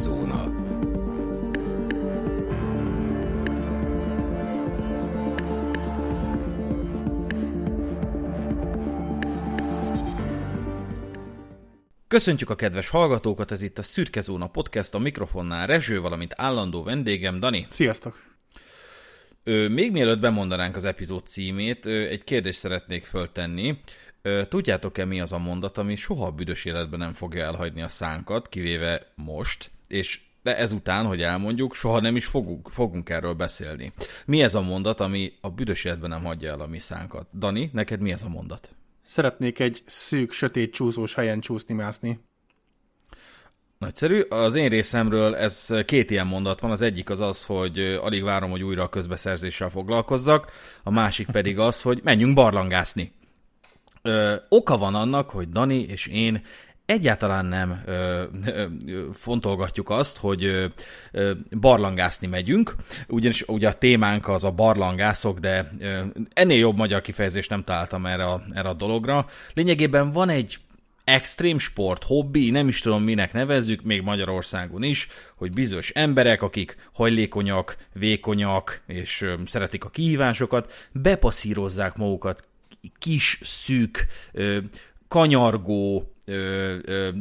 Zóna. Köszöntjük a kedves hallgatókat, ez itt a Szürke Zóna Podcast, a mikrofonnál Rezső, valamint állandó vendégem, Dani. Sziasztok! Ö, még mielőtt bemondanánk az epizód címét, ö, egy kérdést szeretnék föltenni. Ö, tudjátok-e mi az a mondat, ami soha a büdös életben nem fogja elhagyni a szánkat, kivéve most, és de ezután, hogy elmondjuk, soha nem is fogunk, fogunk erről beszélni. Mi ez a mondat, ami a büdös életben nem hagyja el a mi szánkat? Dani, neked mi ez a mondat? Szeretnék egy szűk, sötét, csúszós helyen csúszni-mászni. Nagyszerű. Az én részemről ez két ilyen mondat van. Az egyik az az, hogy alig várom, hogy újra a közbeszerzéssel foglalkozzak, a másik pedig az, hogy menjünk barlangászni. Ö, oka van annak, hogy Dani és én egyáltalán nem ö, ö, fontolgatjuk azt, hogy ö, barlangászni megyünk, ugyanis ugye a témánk az a barlangászok, de ö, ennél jobb magyar kifejezést nem találtam erre a, erre a dologra. Lényegében van egy extrém sport, hobbi, nem is tudom minek nevezzük, még Magyarországon is, hogy bizonyos emberek, akik hajlékonyak, vékonyak, és ö, szeretik a kihívásokat, bepasszírozzák magukat kis, szűk, ö, kanyargó,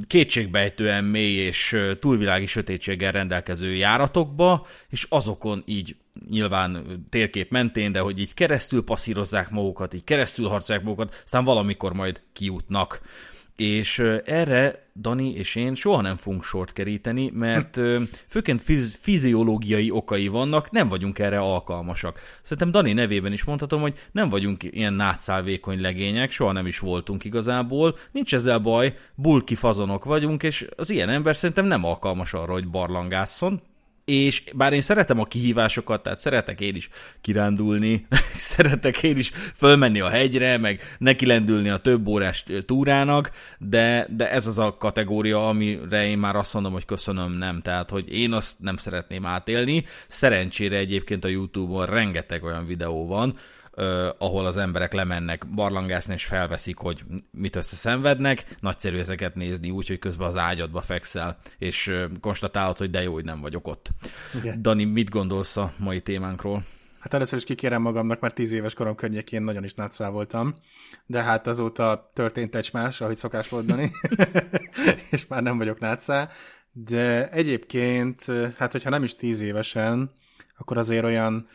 kétségbejtően mély és túlvilági sötétséggel rendelkező járatokba, és azokon így nyilván térkép mentén, de hogy így keresztül passzírozzák magukat, így keresztül harcolják magukat, aztán valamikor majd kijutnak és erre Dani és én soha nem fogunk sort keríteni, mert főként fiz- fiziológiai okai vannak, nem vagyunk erre alkalmasak. Szerintem Dani nevében is mondhatom, hogy nem vagyunk ilyen nátszálvékony legények, soha nem is voltunk igazából, nincs ezzel baj, bulki fazonok vagyunk, és az ilyen ember szerintem nem alkalmas arra, hogy barlangásszon, és bár én szeretem a kihívásokat, tehát szeretek én is kirándulni, szeretek én is fölmenni a hegyre, meg nekilendülni a több órás túrának, de, de ez az a kategória, amire én már azt mondom, hogy köszönöm, nem. Tehát, hogy én azt nem szeretném átélni. Szerencsére egyébként a YouTube-on rengeteg olyan videó van, Ahol az emberek lemennek barlangászni, és felveszik, hogy mit összeszenvednek. Nagyszerű ezeket nézni, úgyhogy közben az ágyadba fekszel, és uh, konstatálod, hogy de jó, hogy nem vagyok ott. Igen. Dani, mit gondolsz a mai témánkról? Hát először is kikérem magamnak, mert tíz éves korom környékén nagyon is nátszál voltam, de hát azóta történt egy más, ahogy szokás volt Dani, és már nem vagyok nátszál, de egyébként, hát hogyha nem is tíz évesen, akkor azért olyan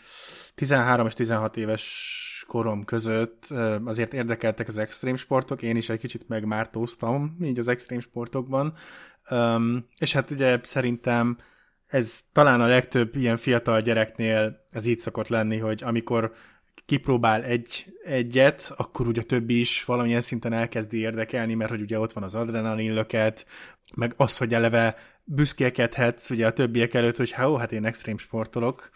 13 és 16 éves korom között azért érdekeltek az extrém sportok, én is egy kicsit megmártóztam így az extrém sportokban, és hát ugye szerintem ez talán a legtöbb ilyen fiatal gyereknél ez így szokott lenni, hogy amikor kipróbál egy, egyet, akkor ugye a többi is valamilyen szinten elkezdi érdekelni, mert hogy ugye ott van az adrenalin löket, meg az, hogy eleve büszkélkedhetsz ugye a többiek előtt, hogy hát, hát én extrém sportolok,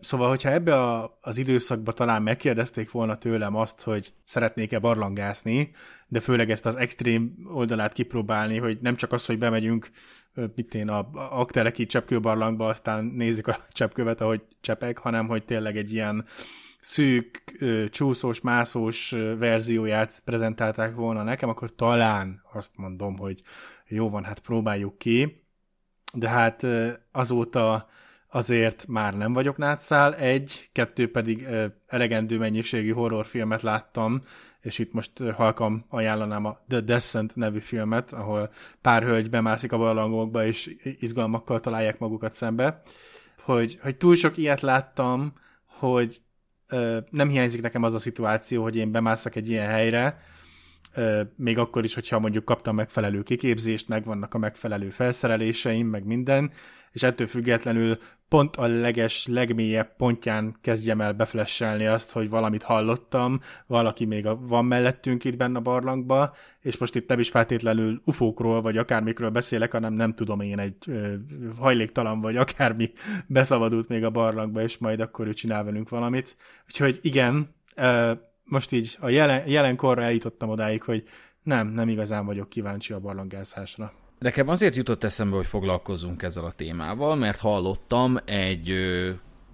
Szóval, hogyha ebbe a, az időszakban talán megkérdezték volna tőlem azt, hogy szeretnék-e barlangászni, de főleg ezt az extrém oldalát kipróbálni, hogy nem csak az, hogy bemegyünk mit én, a Akteleki cseppkőbarlangba, aztán nézzük a cseppkövet, ahogy csepek, hanem hogy tényleg egy ilyen szűk, csúszós, mászós verzióját prezentálták volna nekem, akkor talán azt mondom, hogy jó van, hát próbáljuk ki. De hát azóta azért már nem vagyok nátszál, egy, kettő pedig elegendő mennyiségű horrorfilmet láttam, és itt most halkam ajánlanám a The Descent nevű filmet, ahol pár hölgy bemászik a barlangokba, és izgalmakkal találják magukat szembe. Hogy, hogy túl sok ilyet láttam, hogy ö, nem hiányzik nekem az a szituáció, hogy én bemászak egy ilyen helyre, ö, még akkor is, hogyha mondjuk kaptam megfelelő kiképzést, meg vannak a megfelelő felszereléseim, meg minden, és ettől függetlenül pont a leges, legmélyebb pontján kezdjem el beflesselni azt, hogy valamit hallottam, valaki még a, van mellettünk itt benne a barlangba, és most itt nem is feltétlenül ufókról, vagy akármikről beszélek, hanem nem tudom én egy ö, hajléktalan, vagy akármi beszabadult még a barlangba, és majd akkor ő csinál velünk valamit. Úgyhogy igen, ö, most így a jelen, jelenkorra eljutottam odáig, hogy nem, nem igazán vagyok kíváncsi a barlangászásra. Nekem azért jutott eszembe, hogy foglalkozzunk ezzel a témával, mert hallottam egy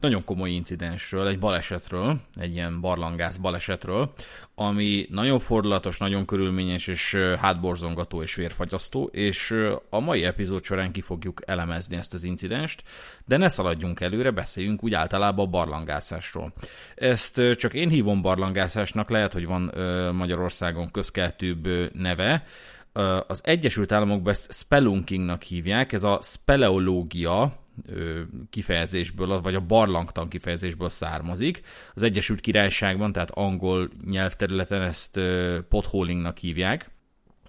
nagyon komoly incidensről, egy balesetről, egy ilyen barlangász balesetről, ami nagyon fordulatos, nagyon körülményes, és hátborzongató és vérfagyasztó, és a mai epizód során ki fogjuk elemezni ezt az incidenst, de ne szaladjunk előre, beszéljünk úgy általában a barlangászásról. Ezt csak én hívom barlangászásnak, lehet, hogy van Magyarországon közkeltőbb neve, az Egyesült Államokban ezt spelunkingnak hívják, ez a speleológia kifejezésből, vagy a barlangtan kifejezésből származik. Az Egyesült Királyságban, tehát angol nyelvterületen ezt potholingnak hívják.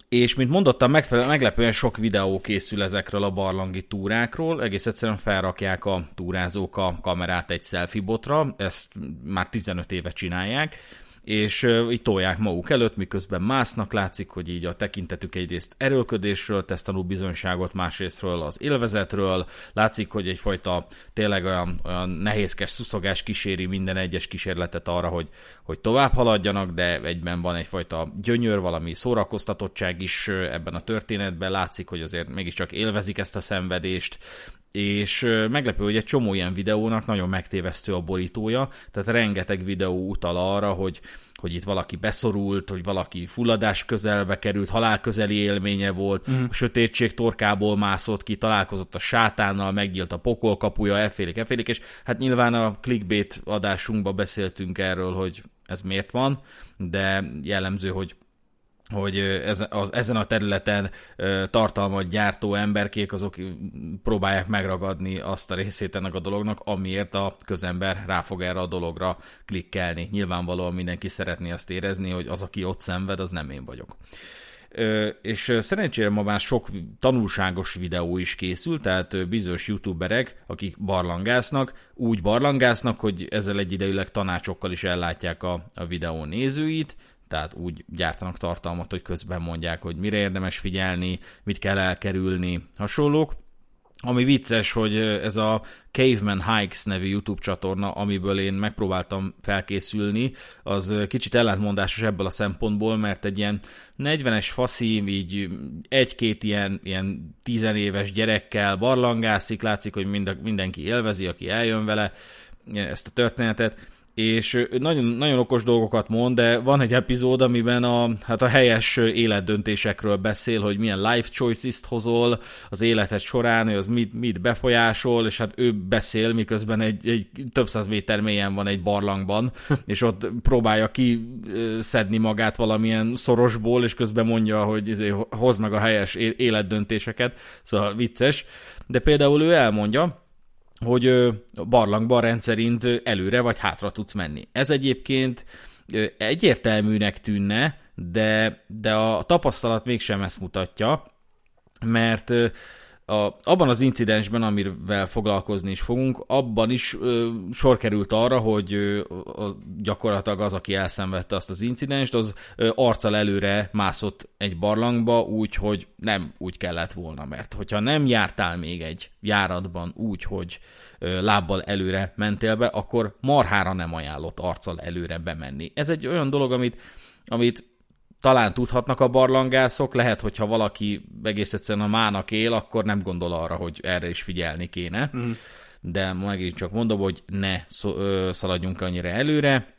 És mint mondottam, megfelel, meglepően sok videó készül ezekről a barlangi túrákról. Egész egyszerűen felrakják a túrázók a kamerát egy selfie botra, ezt már 15 éve csinálják, és így tolják maguk előtt, miközben másznak, látszik, hogy így a tekintetük egyrészt erőlködésről tesz bizonyságot, másrésztről az élvezetről, látszik, hogy egyfajta tényleg olyan, olyan nehézkes szuszogás kíséri minden egyes kísérletet arra, hogy, hogy tovább haladjanak, de egyben van egyfajta gyönyör, valami szórakoztatottság is ebben a történetben, látszik, hogy azért mégiscsak élvezik ezt a szenvedést, és meglepő, hogy egy csomó ilyen videónak nagyon megtévesztő a borítója, tehát rengeteg videó utal arra, hogy, hogy itt valaki beszorult, hogy valaki fulladás közelbe került, halálközeli élménye volt, mm. a sötétség torkából mászott ki, találkozott a sátánnal, meggyílt a pokol kapuja, effélik, effélik, és hát nyilván a clickbait adásunkban beszéltünk erről, hogy ez miért van, de jellemző, hogy hogy ez, az, ezen a területen tartalmat gyártó emberkék azok próbálják megragadni azt a részét ennek a dolognak, amiért a közember rá fog erre a dologra klikkelni. Nyilvánvalóan mindenki szeretné azt érezni, hogy az, aki ott szenved, az nem én vagyok. És szerencsére ma már sok tanulságos videó is készül, tehát bizonyos youtuberek, akik barlangásznak, úgy barlangásznak, hogy ezzel egyidejűleg tanácsokkal is ellátják a, a videó nézőit, tehát úgy gyártanak tartalmat, hogy közben mondják, hogy mire érdemes figyelni, mit kell elkerülni, hasonlók. Ami vicces, hogy ez a Caveman Hikes nevű YouTube csatorna, amiből én megpróbáltam felkészülni, az kicsit ellentmondásos ebből a szempontból, mert egy ilyen 40-es faszi, így egy-két ilyen, ilyen tizenéves gyerekkel barlangászik, látszik, hogy mindenki élvezi, aki eljön vele ezt a történetet, és nagyon, nagyon okos dolgokat mond, de van egy epizód, amiben a, hát a helyes életdöntésekről beszél, hogy milyen life choices-t hozol az életed során, hogy az mit, mit befolyásol, és hát ő beszél, miközben egy, egy több száz méter mélyen van egy barlangban, és ott próbálja ki szedni magát valamilyen szorosból, és közben mondja, hogy izé, hoz meg a helyes életdöntéseket, szóval vicces. De például ő elmondja, hogy barlangban rendszerint előre vagy hátra tudsz menni. Ez egyébként egyértelműnek tűnne, de, de a tapasztalat mégsem ezt mutatja, mert a, abban az incidensben, amivel foglalkozni is fogunk, abban is ö, sor került arra, hogy ö, a, gyakorlatilag az, aki elszenvedte azt az incidenst, az ö, arccal előre mászott egy barlangba úgy, hogy nem úgy kellett volna, mert hogyha nem jártál még egy járatban úgy, hogy ö, lábbal előre mentél be, akkor marhára nem ajánlott arccal előre bemenni. Ez egy olyan dolog, amit, amit talán tudhatnak a barlangászok, lehet, hogyha valaki egész egyszerűen a mának él, akkor nem gondol arra, hogy erre is figyelni kéne. Mm. De megint csak mondom, hogy ne szaladjunk annyira előre.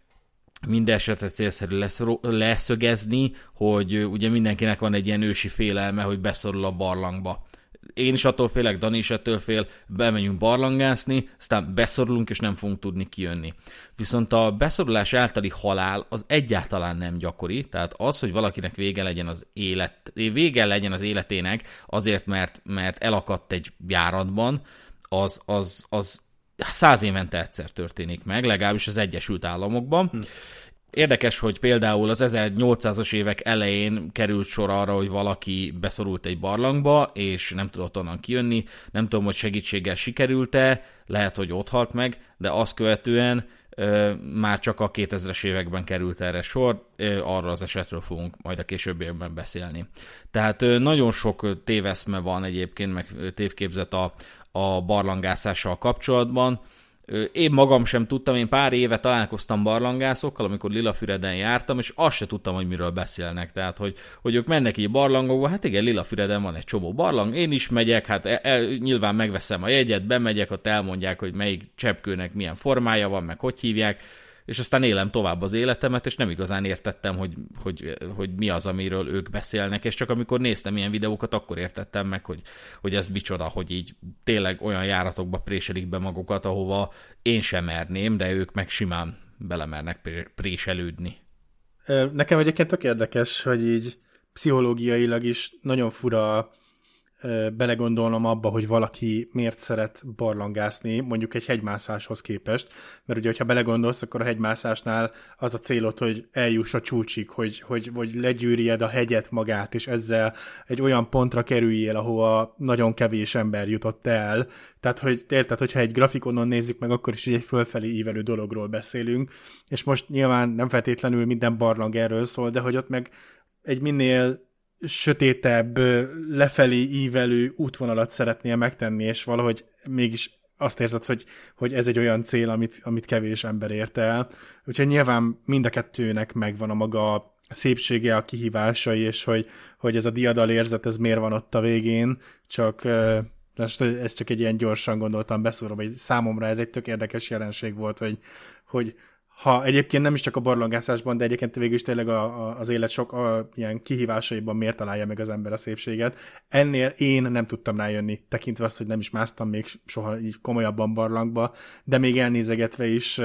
Minden esetre célszerű lesz, leszögezni, hogy ugye mindenkinek van egy ilyen ősi félelme, hogy beszorul a barlangba én is attól félek, Dani is ettől fél, bemegyünk barlangászni, aztán beszorulunk, és nem fogunk tudni kijönni. Viszont a beszorulás általi halál az egyáltalán nem gyakori, tehát az, hogy valakinek vége legyen az élet, vége legyen az életének azért, mert, mert elakadt egy járatban, az, az, az száz évente egyszer történik meg, legalábbis az Egyesült Államokban. Hm. Érdekes, hogy például az 1800-as évek elején került sor arra, hogy valaki beszorult egy barlangba, és nem tudott onnan kijönni. Nem tudom, hogy segítséggel sikerült-e, lehet, hogy ott halt meg, de azt követően ö, már csak a 2000-es években került erre sor, ö, arra az esetről fogunk majd a későbbiekben beszélni. Tehát ö, nagyon sok téveszme van egyébként, meg tévképzet a, a barlangászással kapcsolatban, én magam sem tudtam, én pár éve találkoztam barlangászokkal, amikor Lilafüreden jártam, és azt se tudtam, hogy miről beszélnek. Tehát, hogy, hogy ők mennek így barlangokba, hát igen, Lilafüreden van egy csomó barlang, én is megyek, hát el, e, nyilván megveszem a jegyet, bemegyek, ott elmondják, hogy melyik cseppkőnek milyen formája van, meg hogy hívják, és aztán élem tovább az életemet, és nem igazán értettem, hogy, hogy, hogy mi az, amiről ők beszélnek, és csak amikor néztem ilyen videókat, akkor értettem meg, hogy, hogy ez micsoda, hogy így tényleg olyan járatokba préselik be magukat, ahova én sem merném, de ők meg simán belemernek préselődni. Nekem egyébként tök érdekes, hogy így pszichológiailag is nagyon fura belegondolnom abba, hogy valaki miért szeret barlangászni, mondjuk egy hegymászáshoz képest, mert ugye, hogyha belegondolsz, akkor a hegymászásnál az a célod, hogy eljuss a csúcsig, hogy, hogy, hogy legyűrjed a hegyet magát, és ezzel egy olyan pontra kerüljél, ahova nagyon kevés ember jutott el. Tehát, hogy érted, hogyha egy grafikonon nézzük meg, akkor is egy fölfelé ívelő dologról beszélünk, és most nyilván nem feltétlenül minden barlang erről szól, de hogy ott meg egy minél sötétebb, lefelé ívelő útvonalat szeretnél megtenni, és valahogy mégis azt érzed, hogy, hogy ez egy olyan cél, amit, amit kevés ember ért el. Úgyhogy nyilván mind a kettőnek megvan a maga szépsége, a kihívásai, és hogy, hogy ez a diadal érzet, ez miért van ott a végén, csak ez csak egy ilyen gyorsan gondoltam beszúrom, hogy számomra ez egy tök érdekes jelenség volt, hogy, hogy ha egyébként nem is csak a barlangászásban, de egyébként végül is tényleg a, a, az élet sok a, ilyen kihívásaiban miért találja meg az ember a szépséget. Ennél én nem tudtam rájönni, tekintve azt, hogy nem is másztam még soha így komolyabban barlangba, de még elnézegetve is,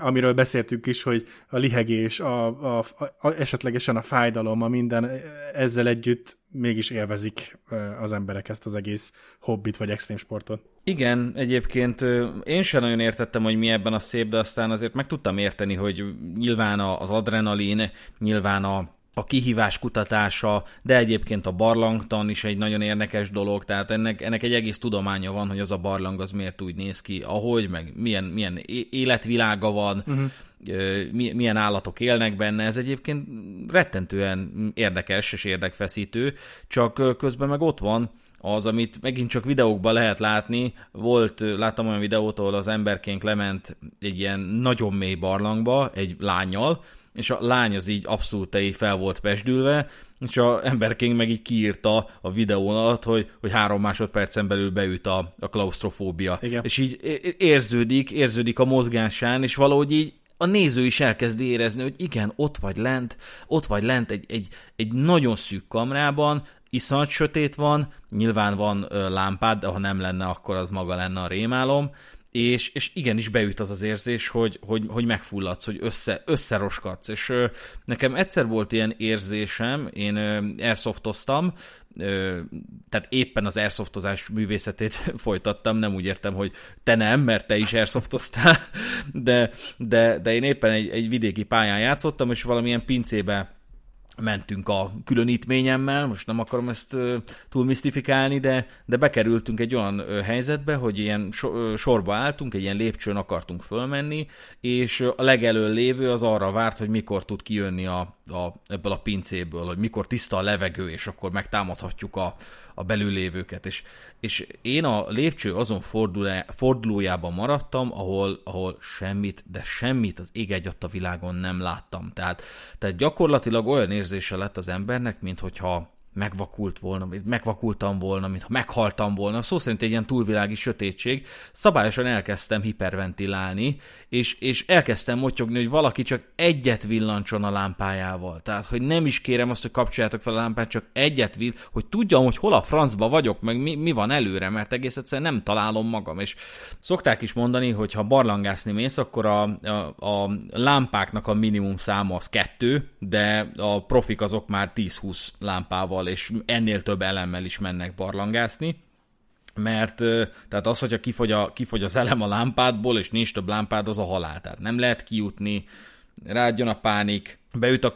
amiről beszéltünk is, hogy a lihegés, a, a, a, esetlegesen a fájdalom, a minden ezzel együtt mégis élvezik az emberek ezt az egész hobbit vagy extrém sportot. Igen, egyébként én sem nagyon értettem, hogy mi ebben a szép, de aztán azért meg tudtam érteni, hogy nyilván az adrenalin, nyilván a a kihívás kutatása, de egyébként a barlangtan is egy nagyon érdekes dolog, tehát ennek, ennek egy egész tudománya van, hogy az a barlang az miért úgy néz ki, ahogy, meg milyen, milyen életvilága van, uh-huh. milyen állatok élnek benne, ez egyébként rettentően érdekes és érdekfeszítő, csak közben meg ott van az, amit megint csak videókban lehet látni, volt, láttam olyan videót, ahol az emberkénk lement egy ilyen nagyon mély barlangba egy lányjal, és a lány az így abszolút fel volt pesdülve, és a emberkénk meg így kiírta a videón alatt, hogy, hogy három másodpercen belül beüt a, a klaustrofóbia. Igen. És így érződik, érződik a mozgásán, és valahogy így a néző is elkezdi érezni, hogy igen, ott vagy lent, ott vagy lent egy, egy, egy nagyon szűk kamrában, iszonyat sötét van, nyilván van ö, lámpád, de ha nem lenne, akkor az maga lenne a rémálom, és, és igenis beüt az az érzés, hogy, hogy, hogy megfulladsz, hogy össze, összeroskadsz, és ö, nekem egyszer volt ilyen érzésem, én ö, airsoftoztam, ö, tehát éppen az airsoftozás művészetét folytattam, nem úgy értem, hogy te nem, mert te is airsoftoztál, de, de, de én éppen egy, egy vidéki pályán játszottam, és valamilyen pincébe mentünk a különítményemmel, most nem akarom ezt túl misztifikálni, de, de bekerültünk egy olyan helyzetbe, hogy ilyen sorba álltunk, egy ilyen lépcsőn akartunk fölmenni, és a legelől lévő az arra várt, hogy mikor tud kijönni a, a, ebből a pincéből, hogy mikor tiszta a levegő, és akkor megtámadhatjuk a, a belülévőket. És, és én a lépcső azon fordulójában maradtam, ahol, ahol semmit, de semmit az ég egy a világon nem láttam. Tehát, tehát gyakorlatilag olyan érzése lett az embernek, mint hogyha megvakult volna, megvakultam volna, mintha meghaltam volna. Szó szerint egy ilyen túlvilági sötétség. Szabályosan elkezdtem hiperventilálni, és, és elkezdtem motyogni, hogy valaki csak egyet villancson a lámpájával. Tehát, hogy nem is kérem azt, hogy kapcsoljátok fel a lámpát, csak egyet vill, hogy tudjam, hogy hol a francba vagyok, meg mi, mi van előre, mert egész egyszerűen nem találom magam. És szokták is mondani, hogy ha barlangászni mész, akkor a, a, a lámpáknak a minimum száma az kettő, de a profik azok már 10-20 lámpával lámpával és ennél több elemmel is mennek barlangászni, mert tehát az, hogyha kifogy, a, kifogy az elem a lámpádból, és nincs több lámpád, az a halál. Tehát nem lehet kijutni, ráadjon a pánik, beüt a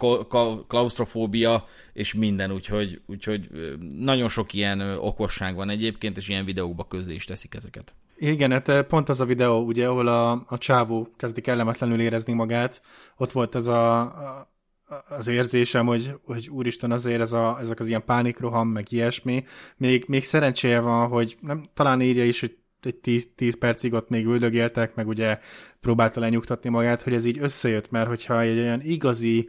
klaustrofóbia, és minden, úgyhogy, úgyhogy nagyon sok ilyen okosság van egyébként, és ilyen videókba közé is teszik ezeket. Igen, hát pont az a videó, ugye, ahol a, a csávó kezdik kellemetlenül érezni magát, ott volt ez a, a az érzésem, hogy, hogy úristen azért ez a, ezek az ilyen pánikroham, meg ilyesmi. Még, még szerencséje van, hogy nem, talán írja is, hogy egy 10, 10 percig ott még üldögéltek, meg ugye próbálta lenyugtatni magát, hogy ez így összejött, mert hogyha egy olyan igazi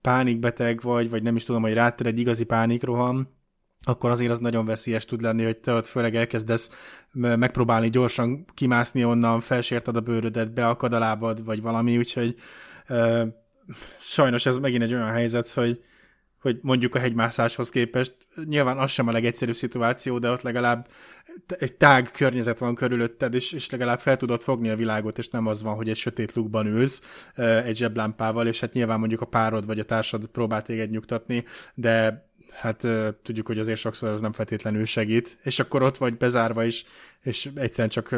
pánikbeteg vagy, vagy nem is tudom, hogy ráter egy igazi pánikroham, akkor azért az nagyon veszélyes tud lenni, hogy te ott főleg elkezdesz megpróbálni gyorsan kimászni onnan, felsérted a bőrödet, beakad a lábad, vagy valami, úgyhogy sajnos ez megint egy olyan helyzet, hogy hogy mondjuk a hegymászáshoz képest nyilván az sem a legegyszerűbb szituáció, de ott legalább egy tág környezet van körülötted, és, és legalább fel tudod fogni a világot, és nem az van, hogy egy sötét lukban ülsz egy zseblámpával, és hát nyilván mondjuk a párod vagy a társad próbál téged nyugtatni, de hát tudjuk, hogy azért sokszor ez nem feltétlenül segít, és akkor ott vagy bezárva is, és egyszerűen csak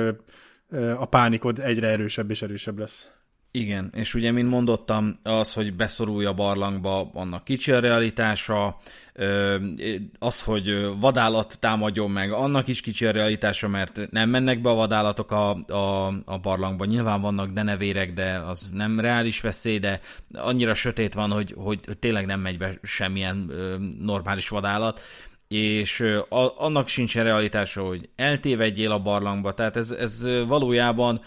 a pánikod egyre erősebb és erősebb lesz. Igen, és ugye, mint mondottam, az, hogy beszorulj a barlangba, annak kicsi a realitása, az, hogy vadállat támadjon meg, annak is kicsi a realitása, mert nem mennek be a vadállatok a, a, a barlangba. Nyilván vannak denevérek, de az nem reális veszély, de annyira sötét van, hogy, hogy tényleg nem megy be semmilyen normális vadállat és annak sincsen realitása, hogy eltévedjél a barlangba, tehát ez, ez valójában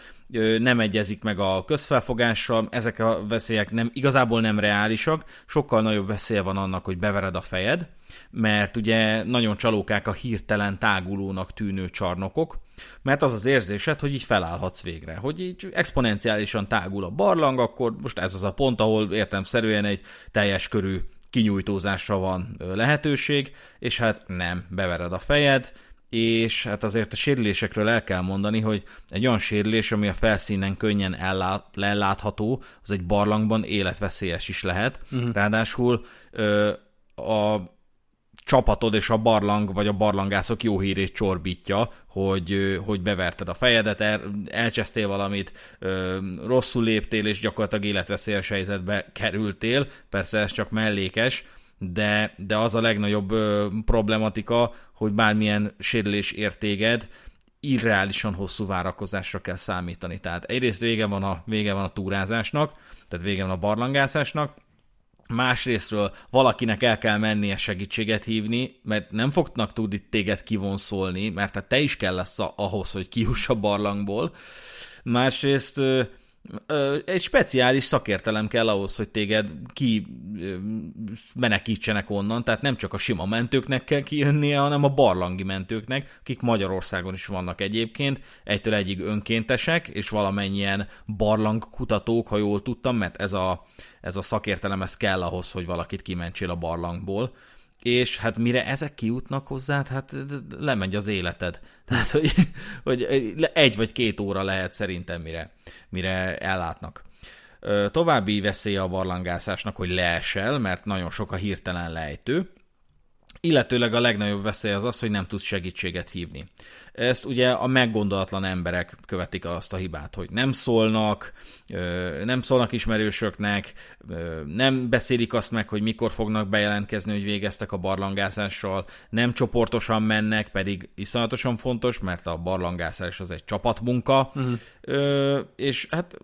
nem egyezik meg a közfelfogással, ezek a veszélyek nem, igazából nem reálisak, sokkal nagyobb veszélye van annak, hogy bevered a fejed, mert ugye nagyon csalókák a hirtelen tágulónak tűnő csarnokok, mert az az érzésed, hogy így felállhatsz végre, hogy így exponenciálisan tágul a barlang, akkor most ez az a pont, ahol értemszerűen egy teljes körű kinyújtózásra van lehetőség, és hát nem, bevered a fejed, és hát azért a sérülésekről el kell mondani, hogy egy olyan sérülés, ami a felszínen könnyen ellát, lelátható, az egy barlangban életveszélyes is lehet. Uh-huh. Ráadásul ö, a csapatod és a barlang, vagy a barlangászok jó hírét csorbítja, hogy, hogy beverted a fejedet, el, elcsesztél valamit, rosszul léptél, és gyakorlatilag életveszélyes helyzetbe kerültél. Persze ez csak mellékes, de, de az a legnagyobb ö, problematika, hogy bármilyen sérülés értéged, irreálisan hosszú várakozásra kell számítani. Tehát egyrészt vége van a, vége van a túrázásnak, tehát vége van a barlangászásnak, másrésztről valakinek el kell mennie segítséget hívni, mert nem fognak tudni téged kivonszolni, mert hát te is kell lesz ahhoz, hogy kihuss a barlangból. Másrészt egy speciális szakértelem kell ahhoz, hogy téged ki menekítsenek onnan, tehát nem csak a sima mentőknek kell kijönnie, hanem a barlangi mentőknek, akik Magyarországon is vannak egyébként, egytől egyig önkéntesek, és valamennyien barlangkutatók, ha jól tudtam, mert ez a, ez a szakértelem ez kell ahhoz, hogy valakit kimentsél a barlangból és hát mire ezek kijutnak hozzá, hát lemegy az életed. Tehát, hogy, hogy egy vagy két óra lehet szerintem, mire, mire ellátnak. További veszélye a barlangászásnak, hogy leesel, mert nagyon sok a hirtelen lejtő, illetőleg a legnagyobb veszély az az, hogy nem tudsz segítséget hívni. Ezt ugye a meggondolatlan emberek követik el azt a hibát, hogy nem szólnak, nem szólnak ismerősöknek, nem beszélik azt meg, hogy mikor fognak bejelentkezni, hogy végeztek a barlangászással, nem csoportosan mennek, pedig iszonyatosan fontos, mert a barlangászás az egy csapatmunka, uh-huh. és hát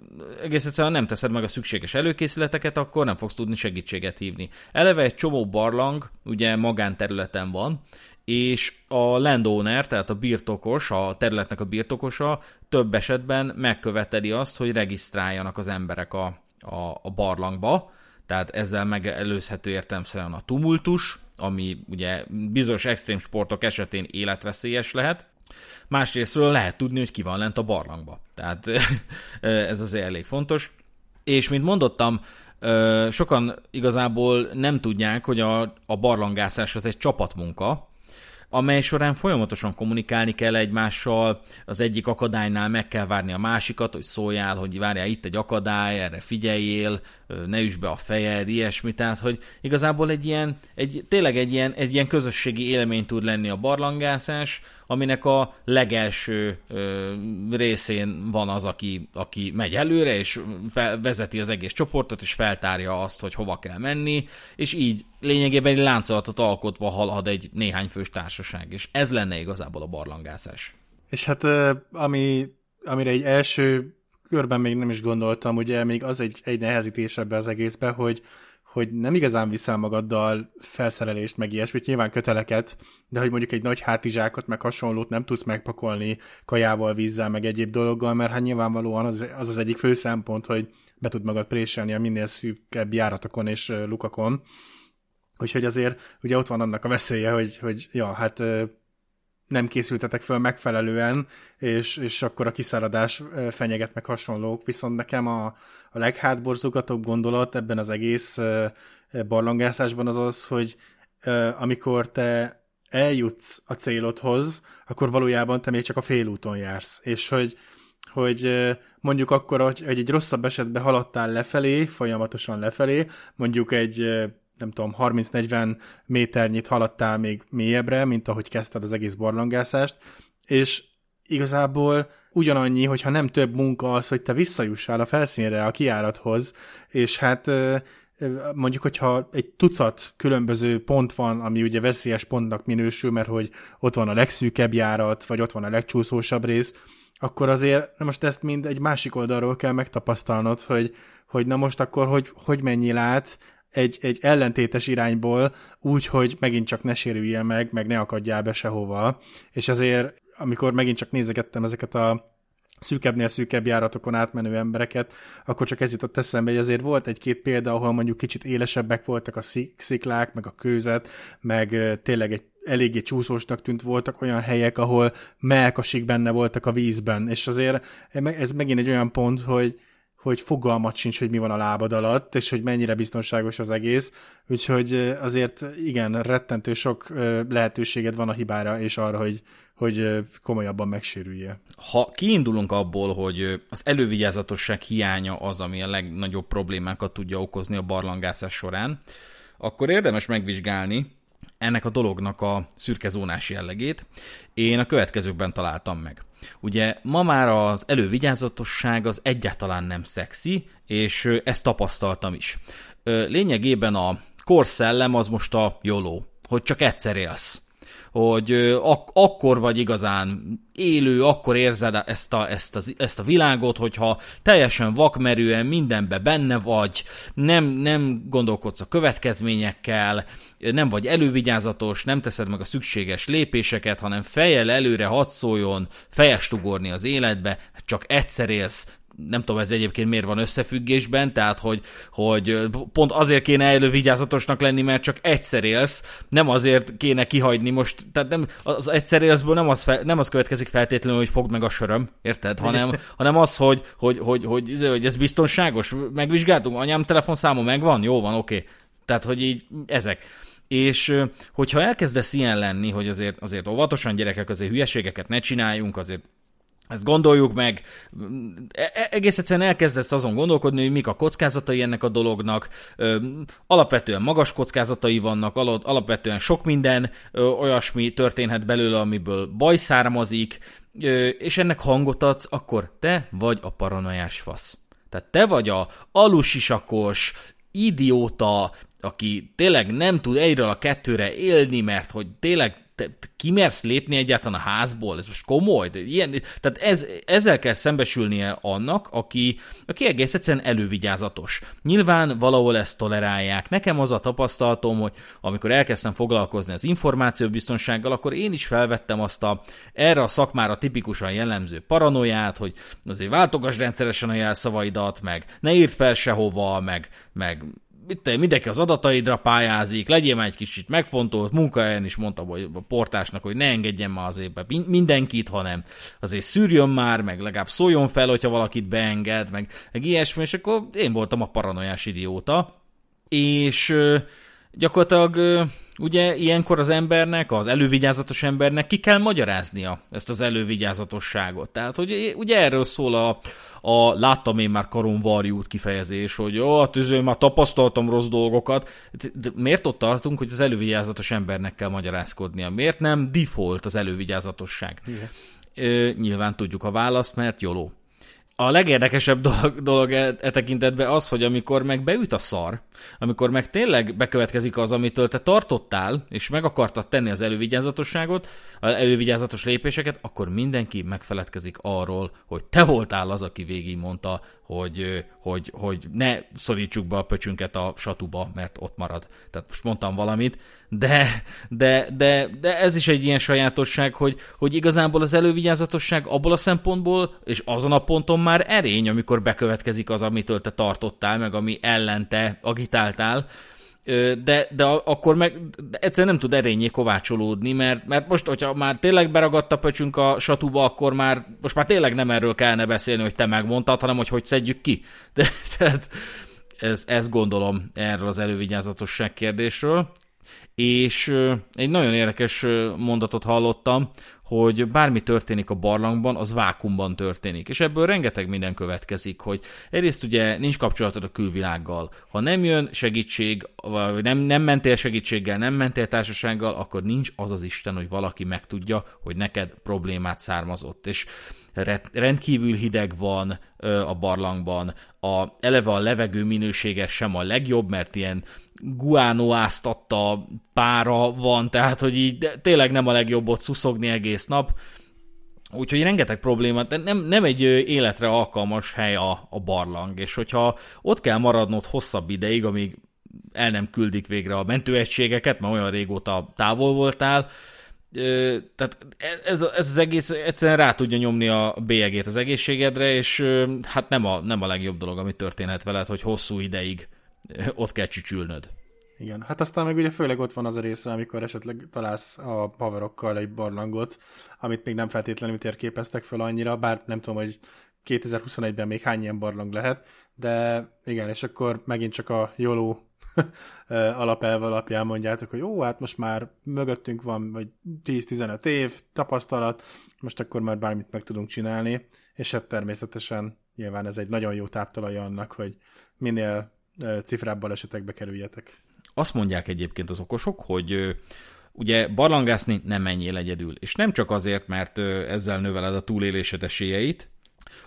egész egyszerűen nem teszed meg a szükséges előkészületeket, akkor nem fogsz tudni segítséget hívni. Eleve egy csomó barlang ugye magánterületen van, és a landowner, tehát a birtokos, a területnek a birtokosa több esetben megköveteli azt, hogy regisztráljanak az emberek a, a, a barlangba, tehát ezzel megelőzhető értelmszerűen a tumultus, ami ugye bizonyos extrém sportok esetén életveszélyes lehet, másrésztről lehet tudni, hogy ki van lent a barlangba. Tehát ez azért elég fontos. És mint mondottam, sokan igazából nem tudják, hogy a, a barlangászás az egy csapatmunka, amely során folyamatosan kommunikálni kell egymással, az egyik akadálynál meg kell várni a másikat, hogy szóljál, hogy várjál itt egy akadály, erre figyeljél, ne üsd be a fejed, ilyesmi, tehát hogy igazából egy ilyen, egy, tényleg egy ilyen, egy ilyen közösségi élmény tud lenni a barlangászás, aminek a legelső ö, részén van az, aki, aki megy előre, és fel, vezeti az egész csoportot, és feltárja azt, hogy hova kell menni, és így lényegében egy láncolatot alkotva halad egy néhány fős társaság, és ez lenne igazából a barlangászás. És hát ami, amire egy első körben még nem is gondoltam, ugye még az egy, egy nehezítésebb az egészbe, hogy hogy nem igazán viszel magaddal felszerelést, meg ilyesmit, nyilván köteleket, de hogy mondjuk egy nagy hátizsákot, meg hasonlót nem tudsz megpakolni kajával, vízzel, meg egyéb dologgal, mert hát nyilvánvalóan az az, az egyik fő szempont, hogy be tud magad préselni a minél szűkebb járatokon és lukakon. Úgyhogy azért ugye ott van annak a veszélye, hogy, hogy ja, hát nem készültetek föl megfelelően, és, és akkor a kiszáradás fenyeget meg hasonlók. Viszont nekem a, a leghátborzógatóbb gondolat ebben az egész barlangászásban az az, hogy amikor te eljutsz a célodhoz, akkor valójában te még csak a félúton jársz. És hogy, hogy mondjuk akkor, hogy egy rosszabb esetben haladtál lefelé, folyamatosan lefelé, mondjuk egy nem tudom, 30-40 méternyit haladtál még mélyebbre, mint ahogy kezdted az egész barlangászást, és igazából ugyanannyi, hogyha nem több munka az, hogy te visszajussál a felszínre, a kiárathoz, és hát mondjuk, hogyha egy tucat különböző pont van, ami ugye veszélyes pontnak minősül, mert hogy ott van a legszűkebb járat, vagy ott van a legcsúszósabb rész, akkor azért na most ezt mind egy másik oldalról kell megtapasztalnod, hogy, hogy na most akkor hogy, hogy mennyi lát egy, egy ellentétes irányból, úgy, hogy megint csak ne sérüljél meg, meg ne akadjál be sehova. És azért, amikor megint csak nézegettem ezeket a szűkebbnél szűkebb járatokon átmenő embereket, akkor csak ez jutott eszembe, hogy azért volt egy-két példa, ahol mondjuk kicsit élesebbek voltak a sziklák, meg a kőzet, meg tényleg egy eléggé csúszósnak tűnt, voltak olyan helyek, ahol melkasig benne voltak a vízben, és azért ez megint egy olyan pont, hogy, hogy fogalmat sincs, hogy mi van a lábad alatt, és hogy mennyire biztonságos az egész, úgyhogy azért igen, rettentő sok lehetőséged van a hibára, és arra, hogy, hogy komolyabban megsérülje. Ha kiindulunk abból, hogy az elővigyázatosság hiánya az, ami a legnagyobb problémákat tudja okozni a barlangászás során, akkor érdemes megvizsgálni ennek a dolognak a szürkezónás jellegét. Én a következőkben találtam meg. Ugye ma már az elővigyázatosság az egyáltalán nem szexi, és ezt tapasztaltam is. Lényegében a korszellem az most a YOLO, hogy csak egyszer élsz hogy ak- akkor vagy igazán élő, akkor érzed ezt a, ezt, a, ezt a világot, hogyha teljesen vakmerően mindenbe benne vagy, nem, nem gondolkodsz a következményekkel, nem vagy elővigyázatos, nem teszed meg a szükséges lépéseket, hanem fejjel előre hadd szóljon, fejest ugorni az életbe, csak egyszer élsz, nem tudom ez egyébként miért van összefüggésben, tehát hogy, hogy pont azért kéne elővigyázatosnak lenni, mert csak egyszer élsz, nem azért kéne kihagyni most, tehát nem, az egyszer élszből nem az, fel, nem az következik feltétlenül, hogy fogd meg a söröm, érted? Hanem, hanem az, hogy, hogy, hogy, hogy, hogy, hogy ez biztonságos, megvizsgáltunk, anyám telefonszáma megvan, jó van, oké. Okay. Tehát, hogy így ezek. És hogyha elkezdesz ilyen lenni, hogy azért, azért óvatosan gyerekek, azért hülyeségeket ne csináljunk, azért ezt gondoljuk meg, e, e, egész egyszerűen elkezdesz azon gondolkodni, hogy mik a kockázatai ennek a dolognak, alapvetően magas kockázatai vannak, alapvetően sok minden olyasmi történhet belőle, amiből baj származik, és ennek hangot adsz, akkor te vagy a paranoiás fasz. Tehát te vagy a alusisakos, idióta, aki tényleg nem tud egyről a kettőre élni, mert hogy tényleg te, kimersz lépni egyáltalán a házból? Ez most komoly? De ilyen, tehát ez, ezzel kell szembesülnie annak, aki, aki egész egyszerűen elővigyázatos. Nyilván valahol ezt tolerálják. Nekem az a tapasztalatom, hogy amikor elkezdtem foglalkozni az információbiztonsággal, akkor én is felvettem azt a erre a szakmára tipikusan jellemző paranoiát, hogy azért váltogass rendszeresen a jelszavaidat, meg ne írd fel sehova, meg, meg mit mindenki az adataidra pályázik, legyél már egy kicsit megfontolt, munkahelyen is mondta hogy a portásnak, hogy ne engedjen már azért be mindenkit, hanem azért szűrjön már, meg legalább szóljon fel, hogyha valakit beenged, meg, meg ilyesmi, és akkor én voltam a paranoiás idióta, és gyakorlatilag ugye ilyenkor az embernek, az elővigyázatos embernek ki kell magyaráznia ezt az elővigyázatosságot. Tehát, hogy ugye erről szól a, a láttam én már karon varjút kifejezés, hogy jó, hát azért már tapasztaltam rossz dolgokat. De miért ott tartunk, hogy az elővigyázatos embernek kell magyarázkodnia? Miért nem default az elővigyázatosság? Igen. Ö, nyilván tudjuk a választ, mert jóló. A legérdekesebb dolog, dolog e, e tekintetben az, hogy amikor meg beüt a szar, amikor meg tényleg bekövetkezik az, amitől te tartottál, és meg akartad tenni az elővigyázatosságot, az elővigyázatos lépéseket, akkor mindenki megfeledkezik arról, hogy te voltál az, aki végig mondta, hogy, hogy, hogy ne szorítsuk be a pöcsünket a satuba, mert ott marad. Tehát most mondtam valamit, de, de, de, de ez is egy ilyen sajátosság, hogy, hogy igazából az elővigyázatosság abból a szempontból, és azon a ponton már erény, amikor bekövetkezik az, amitől te tartottál, meg ami ellen te agitáltál, de, de akkor meg egyszerűen nem tud erényé kovácsolódni, mert, mert most, hogyha már tényleg beragadt a pöcsünk a satuba, akkor már most már tényleg nem erről kellene beszélni, hogy te megmondtad, hanem hogy hogy szedjük ki. De, tehát ez, ezt gondolom erről az elővigyázatosság kérdésről. És egy nagyon érdekes mondatot hallottam, hogy bármi történik a barlangban, az vákumban történik. És ebből rengeteg minden következik, hogy egyrészt ugye nincs kapcsolatod a külvilággal. Ha nem jön segítség, vagy nem, nem mentél segítséggel, nem mentél társasággal, akkor nincs az az Isten, hogy valaki megtudja, hogy neked problémát származott. És rendkívül hideg van a barlangban, a, eleve a levegő minősége sem a legjobb, mert ilyen guánóáztatta pára van, tehát hogy így tényleg nem a legjobb ott szuszogni egész nap. Úgyhogy rengeteg probléma, de nem, nem egy életre alkalmas hely a, a barlang, és hogyha ott kell maradnod hosszabb ideig, amíg el nem küldik végre a mentőegységeket, mert olyan régóta távol voltál, tehát ez, ez az egész egyszerűen rá tudja nyomni a bélyegét az egészségedre, és hát nem a, nem a legjobb dolog, ami történhet veled, hogy hosszú ideig ott kell csücsülnöd. Igen, hát aztán meg ugye főleg ott van az a része, amikor esetleg találsz a haverokkal egy barlangot, amit még nem feltétlenül térképeztek fel annyira, bár nem tudom, hogy 2021-ben még hány ilyen barlang lehet, de igen, és akkor megint csak a YOLO alapelv alapján mondjátok, hogy jó, hát most már mögöttünk van, vagy 10-15 év tapasztalat, most akkor már bármit meg tudunk csinálni, és hát természetesen nyilván ez egy nagyon jó táptalaja annak, hogy minél cifrább balesetekbe kerüljetek. Azt mondják egyébként az okosok, hogy ugye barlangászni nem menjél egyedül. És nem csak azért, mert ezzel növeled a túlélésed esélyeit,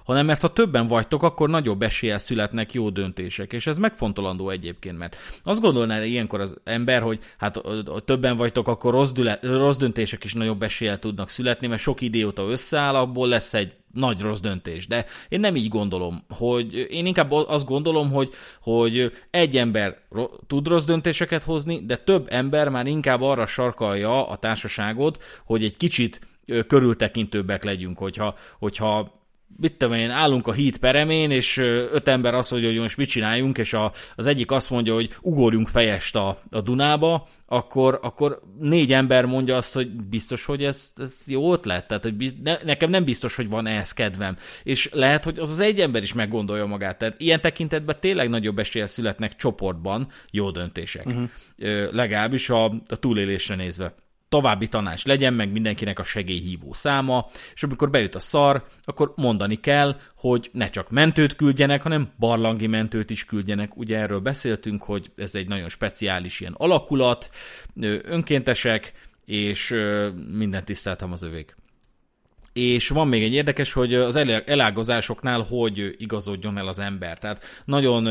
hanem mert ha többen vagytok, akkor nagyobb eséllyel születnek jó döntések, és ez megfontolandó egyébként, mert azt gondolná ilyenkor az ember, hogy hát ha többen vagytok, akkor rossz, düle, rossz döntések is nagyobb eséllyel tudnak születni, mert sok idióta összeáll, abból lesz egy nagy rossz döntés, de én nem így gondolom, hogy én inkább azt gondolom, hogy, hogy egy ember tud rossz döntéseket hozni, de több ember már inkább arra sarkalja a társaságot, hogy egy kicsit körültekintőbbek legyünk, hogyha, hogyha mit tudom én, állunk a híd peremén, és öt ember azt mondja, hogy most mit csináljunk, és a, az egyik azt mondja, hogy ugorjunk fejest a, a Dunába, akkor, akkor négy ember mondja azt, hogy biztos, hogy ez, ez jó ötlet, tehát hogy biz, ne, nekem nem biztos, hogy van ehhez kedvem. És lehet, hogy az az egy ember is meggondolja magát. Tehát ilyen tekintetben tényleg nagyobb esélye születnek csoportban jó döntések. Uh-huh. Legalábbis a, a túlélésre nézve további tanács legyen, meg mindenkinek a segélyhívó száma, és amikor bejut a szar, akkor mondani kell, hogy ne csak mentőt küldjenek, hanem barlangi mentőt is küldjenek. Ugye erről beszéltünk, hogy ez egy nagyon speciális ilyen alakulat, önkéntesek, és minden tiszteltem az övék. És van még egy érdekes, hogy az elágazásoknál hogy igazodjon el az ember. Tehát nagyon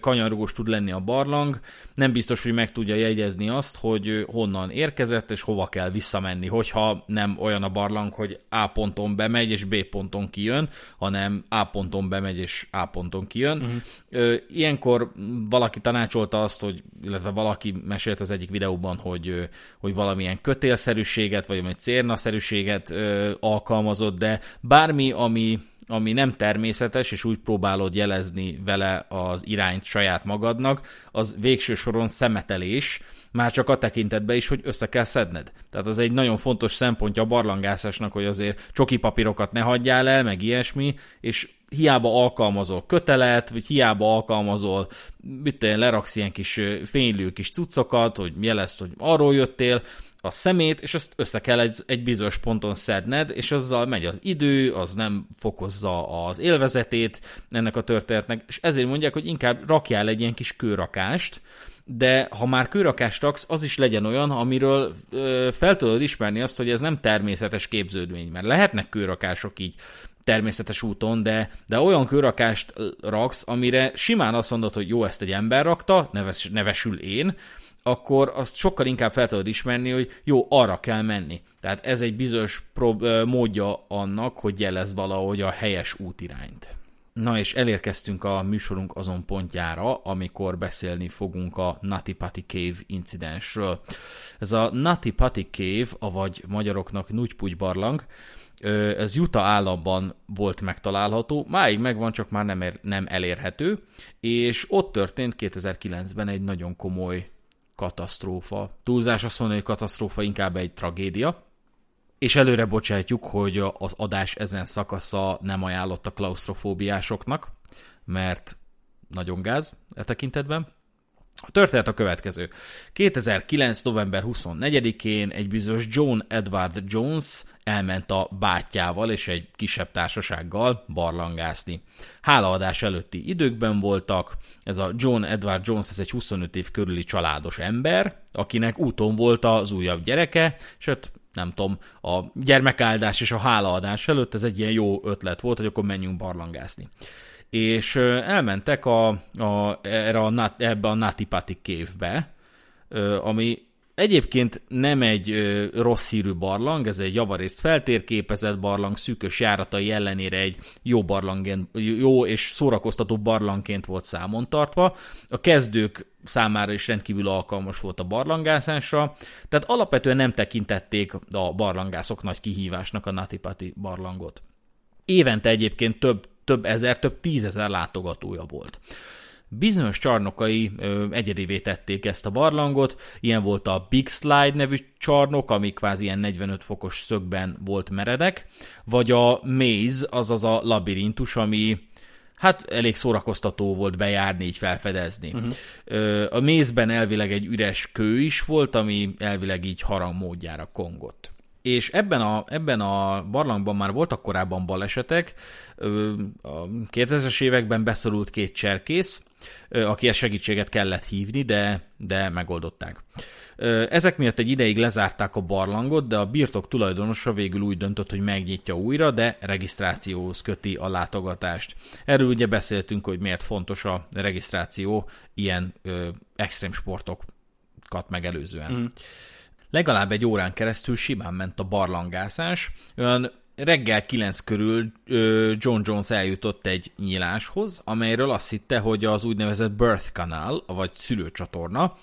kanyargós tud lenni a barlang, nem biztos, hogy meg tudja jegyezni azt, hogy honnan érkezett, és hova kell visszamenni, hogyha nem olyan a barlang, hogy A ponton bemegy, és B ponton kijön, hanem A ponton bemegy, és A ponton kijön. Uh-huh. Ilyenkor valaki tanácsolta azt, hogy, illetve valaki mesélt az egyik videóban, hogy, hogy valamilyen kötélszerűséget, vagy egy cérnaszerűséget alkalmazott, de bármi, ami ami nem természetes, és úgy próbálod jelezni vele az irányt saját magadnak, az végső soron szemetelés, már csak a tekintetben is, hogy össze kell szedned. Tehát az egy nagyon fontos szempontja a barlangászásnak, hogy azért csoki papírokat ne hagyjál el, meg ilyesmi, és hiába alkalmazol kötelet, vagy hiába alkalmazol, mit te, leraksz ilyen kis fénylő kis cuccokat, hogy jelezd, hogy arról jöttél, a szemét, és azt össze kell egy, egy bizonyos ponton szedned, és azzal megy az idő, az nem fokozza az élvezetét ennek a történetnek, és ezért mondják, hogy inkább rakjál egy ilyen kis kőrakást, de ha már kőrakást raksz, az is legyen olyan, amiről ö, fel tudod ismerni azt, hogy ez nem természetes képződmény, mert lehetnek kőrakások így természetes úton, de, de olyan körrakást raksz, amire simán azt mondod, hogy jó, ezt egy ember rakta, neves, nevesül én, akkor azt sokkal inkább fel tudod ismerni, hogy jó, arra kell menni. Tehát ez egy bizonyos prób- módja annak, hogy jelez valahogy a helyes útirányt. Na és elérkeztünk a műsorunk azon pontjára, amikor beszélni fogunk a Patti Cave incidensről. Ez a Patti Cave, avagy magyaroknak Nugypugy barlang, ez Utah államban volt megtalálható, máig megvan, csak már nem, ér, nem elérhető, és ott történt 2009-ben egy nagyon komoly katasztrófa. Túlzás azt mondani, hogy katasztrófa inkább egy tragédia, és előre bocsátjuk, hogy az adás ezen szakasza nem ajánlott a klaustrofóbiásoknak, mert nagyon gáz e tekintetben. A történet a következő. 2009. november 24-én egy bizonyos John Edward Jones elment a bátyjával és egy kisebb társasággal barlangászni. Hálaadás előtti időkben voltak, ez a John Edward Jones, ez egy 25 év körüli családos ember, akinek úton volt az újabb gyereke, ott nem tudom, a gyermekáldás és a hálaadás előtt ez egy ilyen jó ötlet volt, hogy akkor menjünk barlangászni. És elmentek a, a, erre a, ebbe a Natipati kévbe, ami Egyébként nem egy rossz hírű barlang, ez egy javarészt feltérképezett barlang, szűkös járatai ellenére egy jó, barlangen, jó és szórakoztató barlangként volt számon tartva. A kezdők számára is rendkívül alkalmas volt a barlangászásra, tehát alapvetően nem tekintették a barlangászok nagy kihívásnak a Natipati barlangot. Évente egyébként több, több ezer, több tízezer látogatója volt. Bizonyos csarnokai ö, egyedivé tették ezt a barlangot, ilyen volt a Big Slide nevű csarnok, ami kvázi ilyen 45 fokos szögben volt meredek, vagy a Maze, azaz a labirintus, ami hát elég szórakoztató volt bejárni, így felfedezni. Uh-huh. A mézben elvileg egy üres kő is volt, ami elvileg így harang módjára kongott. És ebben a, ebben a barlangban már voltak korábban balesetek, a 2000-es években beszorult két cserkész, akihez segítséget kellett hívni, de, de megoldották. Ezek miatt egy ideig lezárták a barlangot, de a birtok tulajdonosa végül úgy döntött, hogy megnyitja újra, de regisztrációhoz köti a látogatást. Erről ugye beszéltünk, hogy miért fontos a regisztráció ilyen ö, extrém sportokat megelőzően. Mm. Legalább egy órán keresztül simán ment a barlangászás, olyan reggel 9 körül John Jones eljutott egy nyíláshoz, amelyről azt hitte, hogy az úgynevezett birth canal, vagy szülőcsatorna,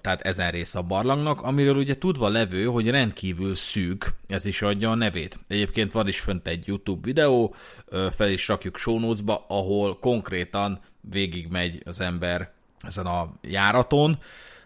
tehát ezen rész a barlangnak, amiről ugye tudva levő, hogy rendkívül szűk, ez is adja a nevét. Egyébként van is fönt egy YouTube videó, fel is rakjuk notes-ba, ahol konkrétan végigmegy az ember ezen a járaton,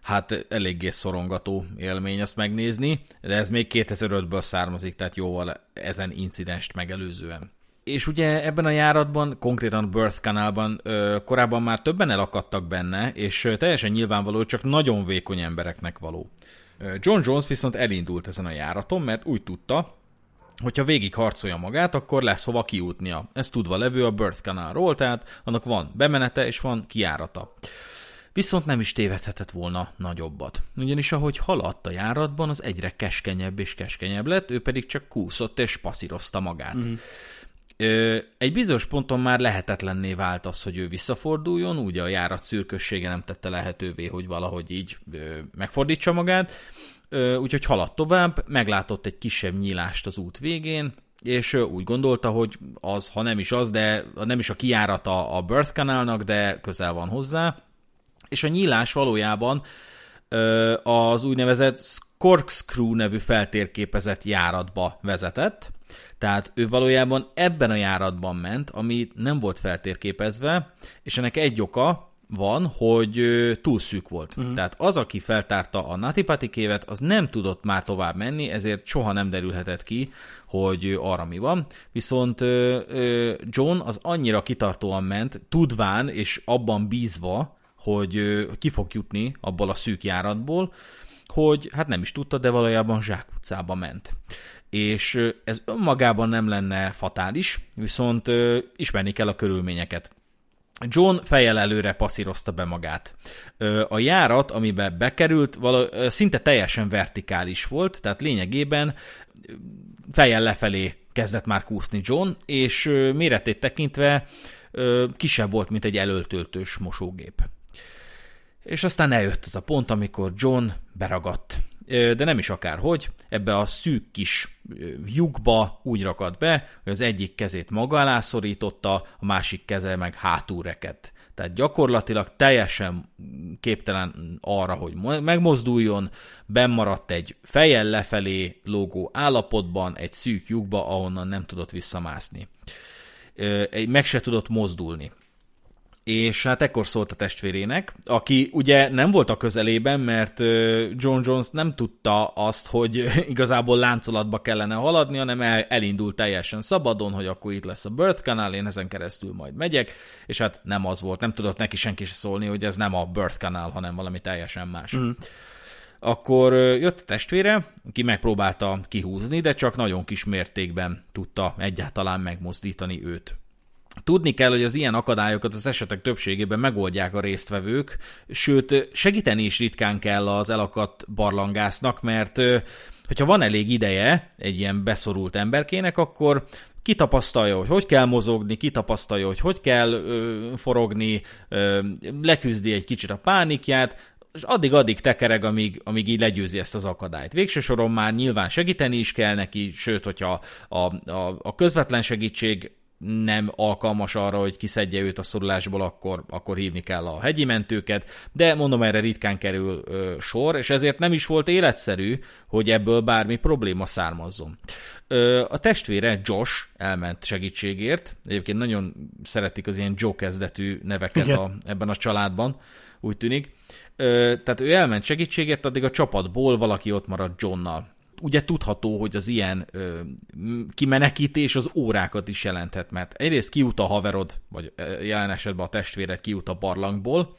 hát eléggé szorongató élmény ezt megnézni, de ez még 2005-ből származik, tehát jóval ezen incidenst megelőzően. És ugye ebben a járatban, konkrétan Birth Canalban ö, korábban már többen elakadtak benne, és teljesen nyilvánvaló, csak nagyon vékony embereknek való. John Jones viszont elindult ezen a járaton, mert úgy tudta, hogyha végig harcolja magát, akkor lesz hova kiútnia. Ez tudva levő a Birth Canalról, tehát annak van bemenete és van kiárata. Viszont nem is tévedhetett volna nagyobbat. Ugyanis ahogy haladt a járatban, az egyre keskenyebb és keskenyebb lett, ő pedig csak kúszott és passzírozta magát. Mm. Egy bizonyos ponton már lehetetlenné vált az, hogy ő visszaforduljon, ugye a járat szürkössége nem tette lehetővé, hogy valahogy így megfordítsa magát, úgyhogy haladt tovább, meglátott egy kisebb nyílást az út végén, és úgy gondolta, hogy az, ha nem is az, de nem is a kiárata a Birth Canalnak, de közel van hozzá, és a nyílás valójában az úgynevezett Corkscrew nevű feltérképezett járatba vezetett, tehát ő valójában ebben a járatban ment, ami nem volt feltérképezve, és ennek egy oka van, hogy túl szűk volt. Uh-huh. Tehát az, aki feltárta a Natipati kévet, az nem tudott már tovább menni, ezért soha nem derülhetett ki, hogy arra mi van. Viszont John az annyira kitartóan ment, tudván és abban bízva, hogy ki fog jutni abból a szűk járatból, hogy hát nem is tudta, de valójában zsákutcába ment. És ez önmagában nem lenne fatális, viszont ismerni kell a körülményeket. John fejjel előre passzírozta be magát. A járat, amiben bekerült, való, szinte teljesen vertikális volt, tehát lényegében fejjel lefelé kezdett már kúszni John, és méretét tekintve kisebb volt, mint egy elöltöltős mosógép. És aztán eljött az a pont, amikor John beragadt de nem is akárhogy, ebbe a szűk kis lyukba úgy rakad be, hogy az egyik kezét maga alá szorította, a másik keze meg hátul. Tehát gyakorlatilag teljesen képtelen arra, hogy megmozduljon, bemaradt egy fejjel lefelé lógó állapotban, egy szűk lyukba, ahonnan nem tudott visszamászni. Meg se tudott mozdulni és hát ekkor szólt a testvérének, aki ugye nem volt a közelében, mert John Jones nem tudta azt, hogy igazából láncolatba kellene haladni, hanem el, elindult teljesen szabadon, hogy akkor itt lesz a Birth Canal, én ezen keresztül majd megyek, és hát nem az volt, nem tudott neki senki se szólni, hogy ez nem a Birth Canal, hanem valami teljesen más. Mm. Akkor jött a testvére, ki megpróbálta kihúzni, de csak nagyon kis mértékben tudta egyáltalán megmozdítani őt. Tudni kell, hogy az ilyen akadályokat az esetek többségében megoldják a résztvevők, sőt, segíteni is ritkán kell az elakadt barlangásznak, mert hogyha van elég ideje egy ilyen beszorult emberkének, akkor kitapasztalja, hogy hogy kell mozogni, kitapasztalja, hogy hogy kell forogni, ö, leküzdi egy kicsit a pánikját, és addig-addig tekereg, amíg, amíg így legyőzi ezt az akadályt. Végső soron már nyilván segíteni is kell neki, sőt, hogyha a, a, a közvetlen segítség nem alkalmas arra, hogy kiszedje őt a szorulásból, akkor, akkor hívni kell a hegyi mentőket, de mondom, erre ritkán kerül ö, sor, és ezért nem is volt életszerű, hogy ebből bármi probléma származzon. Ö, a testvére Josh elment segítségért, egyébként nagyon szeretik az ilyen Joe kezdetű neveket a, ebben a családban, úgy tűnik. Ö, tehát ő elment segítségért, addig a csapatból valaki ott maradt Johnnal ugye tudható, hogy az ilyen ö, kimenekítés az órákat is jelenthet, mert egyrészt kiút a haverod, vagy jelen esetben a testvéred kiút a barlangból,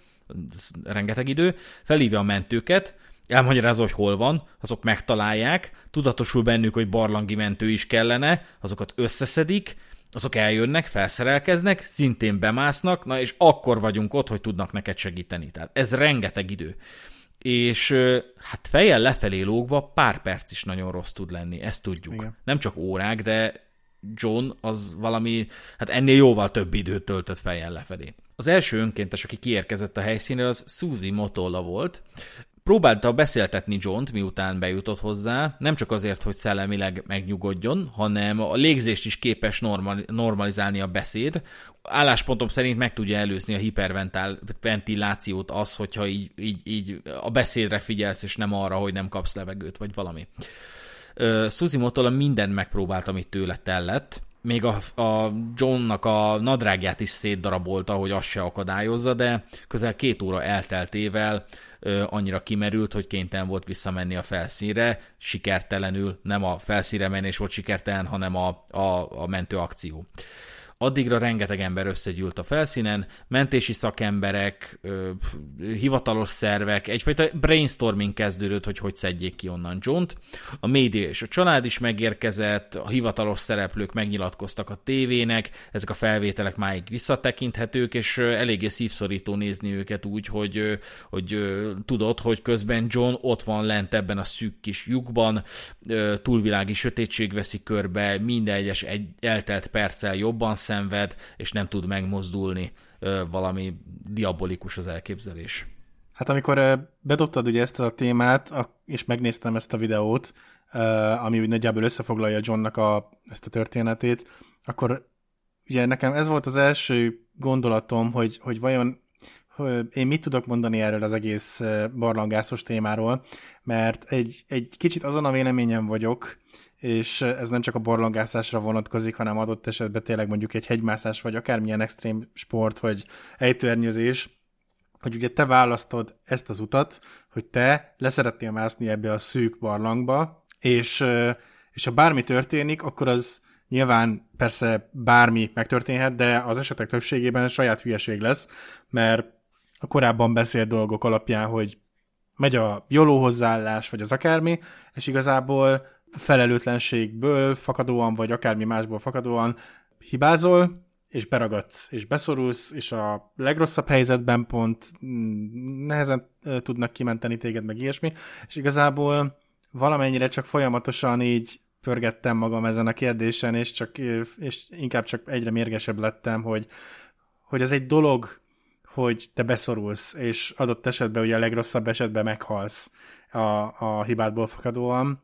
ez rengeteg idő, felhívja a mentőket, elmagyarázza, hogy hol van, azok megtalálják, tudatosul bennük, hogy barlangi mentő is kellene, azokat összeszedik, azok eljönnek, felszerelkeznek, szintén bemásznak, na és akkor vagyunk ott, hogy tudnak neked segíteni. Tehát ez rengeteg idő és hát fejjel lefelé lógva pár perc is nagyon rossz tud lenni, ezt tudjuk. Igen. Nem csak órák, de John az valami, hát ennél jóval több időt töltött fejjel lefelé. Az első önkéntes, aki kiérkezett a helyszínre, az Suzy Motola volt. Próbálta beszéltetni John-t, miután bejutott hozzá, nem csak azért, hogy szellemileg megnyugodjon, hanem a légzést is képes normalizálni a beszéd, álláspontom szerint meg tudja előzni a hiperventilációt az, hogyha így, így, így a beszédre figyelsz, és nem arra, hogy nem kapsz levegőt, vagy valami. Suzy Motola mindent megpróbált, amit tőle tellett, még a, a Johnnak a nadrágját is szétdarabolta, hogy azt se akadályozza, de közel két óra elteltével ö, annyira kimerült, hogy kénytelen volt visszamenni a felszínre, sikertelenül, nem a felszínre menés volt sikertelen, hanem a, a, a mentőakció. Addigra rengeteg ember összegyűlt a felszínen, mentési szakemberek, hivatalos szervek, egyfajta brainstorming kezdődött, hogy hogy szedjék ki onnan John-t. A média és a család is megérkezett, a hivatalos szereplők megnyilatkoztak a tévének, ezek a felvételek máig visszatekinthetők, és eléggé szívszorító nézni őket úgy, hogy, hogy tudod, hogy közben John ott van lent ebben a szűk kis lyukban, túlvilági sötétség veszi körbe, minden egyes egy eltelt perccel jobban szenved, és nem tud megmozdulni, valami diabolikus az elképzelés. Hát amikor bedobtad ugye ezt a témát, és megnéztem ezt a videót, ami úgy nagyjából összefoglalja Johnnak a, ezt a történetét, akkor ugye nekem ez volt az első gondolatom, hogy, hogy vajon én mit tudok mondani erről az egész barlangászos témáról, mert egy, egy kicsit azon a véleményem vagyok, és ez nem csak a barlangászásra vonatkozik, hanem adott esetben tényleg mondjuk egy hegymászás, vagy akármilyen extrém sport, vagy ejtőernyőzés, hogy ugye te választod ezt az utat, hogy te leszeretnél mászni ebbe a szűk barlangba, és, és ha bármi történik, akkor az nyilván persze bármi megtörténhet, de az esetek többségében saját hülyeség lesz, mert a korábban beszélt dolgok alapján, hogy megy a jóló hozzáállás, vagy az akármi, és igazából felelőtlenségből fakadóan, vagy akármi másból fakadóan hibázol, és beragadsz, és beszorulsz, és a legrosszabb helyzetben pont mm, nehezen tudnak kimenteni téged, meg ilyesmi, és igazából valamennyire csak folyamatosan így pörgettem magam ezen a kérdésen, és, csak, és inkább csak egyre mérgesebb lettem, hogy, hogy az egy dolog, hogy te beszorulsz, és adott esetben ugye a legrosszabb esetben meghalsz a, a hibádból fakadóan,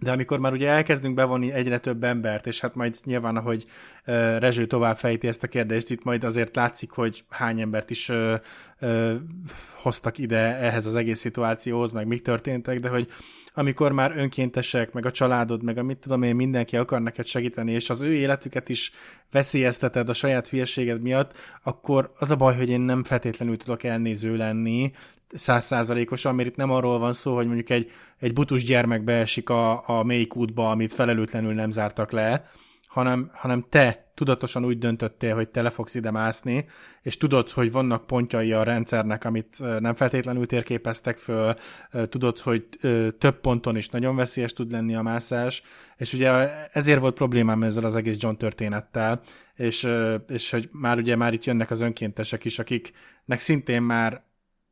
de amikor már ugye elkezdünk bevonni egyre több embert, és hát majd nyilván, ahogy uh, Rezső tovább fejti ezt a kérdést, itt majd azért látszik, hogy hány embert is uh, uh, hoztak ide ehhez az egész szituációhoz, meg mik történtek, de hogy amikor már önkéntesek, meg a családod, meg a mit tudom én, mindenki akar neked segíteni, és az ő életüket is veszélyezteted a saját hülyeséged miatt, akkor az a baj, hogy én nem feltétlenül tudok elnéző lenni, százszázalékosan, mert itt nem arról van szó, hogy mondjuk egy, egy butus gyermek beesik a, a mély kútba, amit felelőtlenül nem zártak le, hanem, hanem te tudatosan úgy döntöttél, hogy te le fogsz ide mászni, és tudod, hogy vannak pontjai a rendszernek, amit nem feltétlenül térképeztek föl, tudod, hogy több ponton is nagyon veszélyes tud lenni a mászás, és ugye ezért volt problémám ezzel az egész John történettel, és, és hogy már ugye már itt jönnek az önkéntesek is, akiknek szintén már